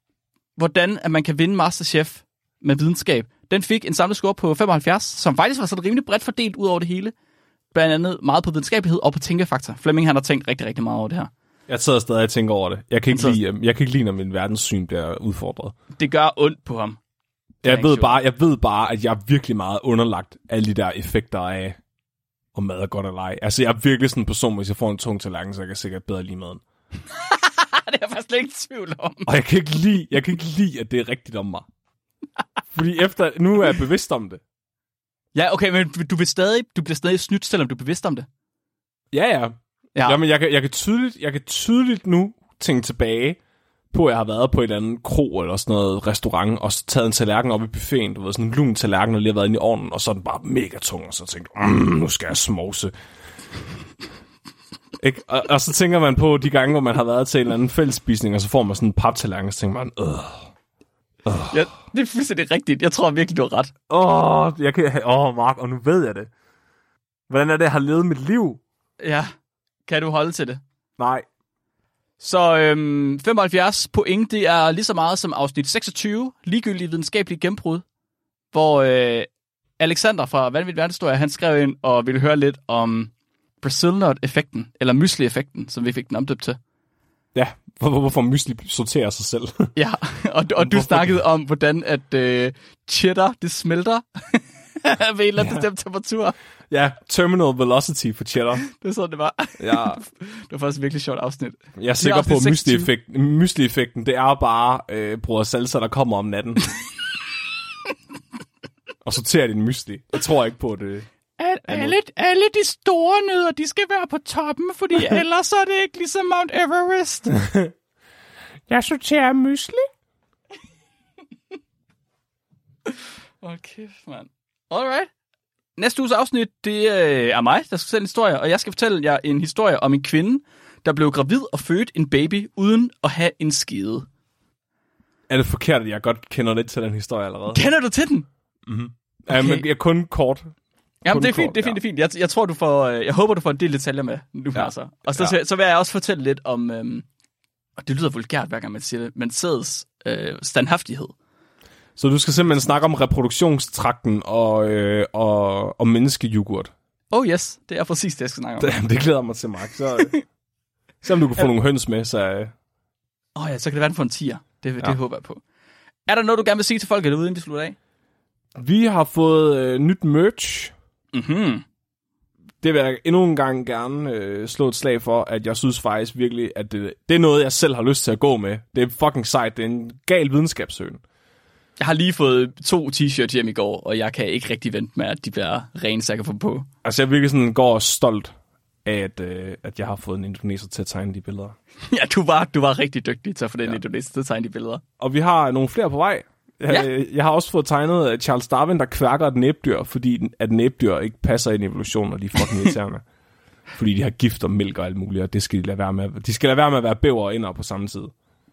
hvordan at man kan vinde Masterchef med videnskab, den fik en samlet score på 75, som faktisk var sådan rimelig bredt fordelt ud over det hele. Blandt andet meget på videnskabelighed og på tænkefaktor. Flemming han har tænkt rigtig, rigtig meget over det her. Jeg sidder stadig og tænker over det. Jeg kan ikke, lide, øhm, jeg kan ikke lide, når min verdenssyn bliver udfordret. Det gør ondt på ham. Jeg ved, bare, jeg ved bare, at jeg er virkelig meget underlagt alle de der effekter af, om mad er godt eller ej. Altså, jeg er virkelig sådan en person, hvis jeg får en tung tallerken, så jeg kan sikkert bedre lide maden. det er jeg faktisk slet ikke tvivl om. Og jeg kan ikke lide, jeg kan ikke lide at det er rigtigt om mig. Fordi efter, nu er jeg bevidst om det. Ja, okay, men du, vil stadig, du bliver stadig snydt, selvom du er bevidst om det. Ja, ja. Ja. Jamen, jeg kan, jeg, kan tydeligt, jeg kan tydeligt nu tænke tilbage på, at jeg har været på et eller andet kro eller sådan noget restaurant, og så taget en tallerken op i buffeten, du ved, sådan en lun tallerken, og lige har været inde i ovnen, og så er den bare mega tung, og så tænkte jeg, mm, nu skal jeg smovse. Ikke? Og, og, så tænker man på de gange, hvor man har været til en eller anden fællesspisning, og så får man sådan en paptallerken, og så tænker man, øh, Ja, det er fuldstændig rigtigt. Jeg tror virkelig, du har ret. åh, jeg kan, åh, Mark, og nu ved jeg det. Hvordan er det, jeg har levet mit liv? Ja, kan du holde til det? Nej, Så øhm, 75 point, det er lige så meget som afsnit 26, ligegyldig videnskabelig gennembrud, hvor øh, Alexander fra Vanvittig Verdenshistorie, han skrev ind og ville høre lidt om Brazil-nut-effekten, eller mysli-effekten, som vi fik den omdøbt til. ja, hvor, hvor- hvorfor mysli sorterer sig selv. Ja, og, og du Hvorfor snakkede om, hvordan at øh, cheddar, det smelter ved en eller anden bestemt temperatur. Ja, terminal velocity for cheddar. Det er sådan, det var. Ja, Det var faktisk et virkelig sjovt afsnit. jeg er sikker på, at 26. mysli-effekten, det er bare øh, bror salsa, der kommer om natten. og sorterer din mysli. Jeg tror ikke på det. At alle, alle de store nødder, de skal være på toppen, fordi ellers er det ikke ligesom Mount Everest. Jeg sorterer mysli. Hold kæft, mand. Alright. Næste uges afsnit, det øh, er mig, der skal fortælle en historie, og jeg skal fortælle jer en historie om en kvinde, der blev gravid og fødte en baby uden at have en skede. Er det forkert, at jeg godt kender lidt til den historie allerede? Kender du til den? Ja, men jeg kun kort. Jamen, Kun det er fint, kort, det er fint, det er fint. Jeg, jeg tror, du får, øh, jeg håber, du får en del detaljer med nu Ja. ja. altså. Og så, Ja. ja. så vil jeg også fortælle lidt om, øhm, og det lyder vulgært, hver gang man siger det, men sædets øh, standhaftighed. Så du skal simpelthen snakke om reproduktionstrakten og, øh, og, og menneskejoghurt. Oh yes, det er præcis det, jeg skal snakke om. Det, det glæder mig til, Mark. Så, øh, så om du kan få nogle høns med, så... Øh, Åh oh ja, så kan det være, den får en tier. Det, det Ja. håber jeg på. Er der noget, du gerne vil sige til folk derude, inden vi slutter af? vi har fået øh, nyt merch. Mhm. det vil jeg endnu en gang gerne øh, slå et slag for, at jeg synes faktisk virkelig, at det, det er noget, jeg selv har lyst til at gå med. Det er fucking sejt. Det er en gal videnskabssøgen. Jeg har lige fået to t-shirts hjem i går, og jeg kan ikke rigtig vente med, at de bliver rene, så jeg kan få dem på. Altså, jeg virkelig sådan går stolt af, at, øh, at jeg har fået en indoneser til at tegne de billeder. ja, du var, du var rigtig dygtig til at få den ja. indonesiske til at tegne de billeder. Og vi har nogle flere på vej. Ja. Jeg, jeg har også fået tegnet af Charles Darwin, der kværker et næbdyr, fordi at næbdyr ikke passer ind i evolutionen, og de er fucking irriterende. fordi de har gift og mælk og alt muligt, og det skal de lade være med. De skal lade være med at være bæver og ender på samme tid.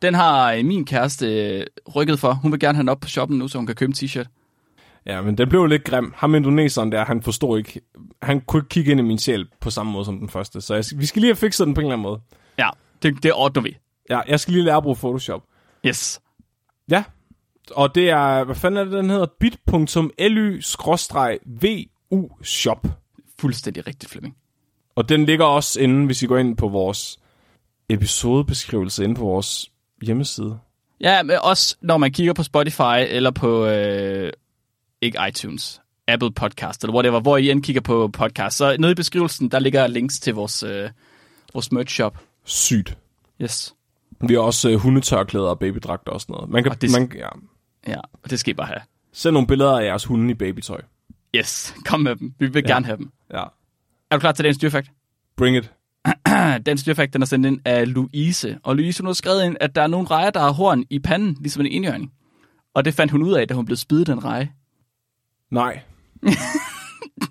Den har øh, min kæreste øh, rykket for. Hun vil gerne have den op på shoppen nu, så hun kan købe en t-shirt. Ja, men den blev lidt grim. Ham indoneseren der, han forstod ikke... Han kunne ikke kigge ind i min sjæl på samme måde som den første. Så jeg, vi skal lige have fikset den på en eller anden måde. Ja, det, det ordner vi. Ja, jeg skal lige lære at bruge Photoshop. Yes. Ja, og det er... Hvad fanden er det, den hedder? bit.ly-vu shop. Fuldstændig rigtigt, Flemming. Og den ligger også inde, hvis I går ind på vores episodebeskrivelse inde på vores hjemmeside. Ja, men også når man kigger på Spotify eller på, øh, ikke iTunes, Apple Podcast eller whatever, hvor I end kigger på podcast, så nede i beskrivelsen, der ligger links til vores, øh, vores merch shop. Sygt. Yes. Vi har også øh, hundetørklæder og babydragter og sådan noget. Man kan, Og det- man, ja, Ja, og det skal I bare have. send nogle billeder af jeres hunde i babytøj. Yes, kom med dem. Vi vil ja. gerne have dem. Ja, Er du klar til dagens dyrfakt? bring it. Dagens dyrfakt, den er sendt ind af Louise. Og Louise hun har skrevet ind, at der er nogle rejer, der har horn i panden, ligesom en enhjørning. Og det fandt hun ud af, da hun blev spidet af en reje. Nej.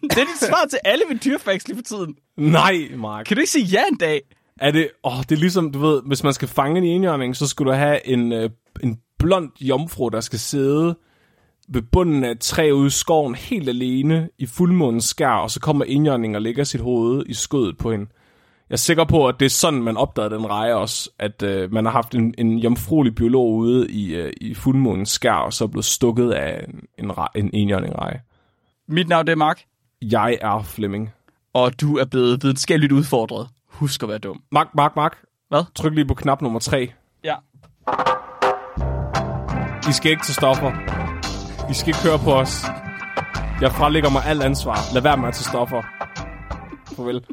Det er dit svar til alle mine dyrfacts lige for tiden. Nej, Mark. Kan du ikke sige ja en dag? Er det, åh, det er ligesom, du ved, hvis man skal fange en enhjørning, så skulle du have en, øh, en blond jomfru, der skal sidde ved bunden af et træ ude i skoven, helt alene, i fuldmånens skær, og så kommer enhjørningen og lægger sit hoved i skødet på hende. Jeg er sikker på, at det er sådan, man opdagede den reje også, at øh, man har haft en, en jomfruelig biolog ude i, øh, i fuldmånens skær, og så er blevet stukket af en, en, rej- en enhjørning reje. Mit navn det er Mark, Jeg er Flemming. og du er blevet videnskabeligt udfordret. Husk at være dum. Mark, Mark, Mark. Hvad? Tryk lige på knap nummer 3. Ja. I skal ikke til stoffer. I skal ikke høre på os. Jeg frelægger mig alt ansvar. Lad være med at tage stoffer. Farvel.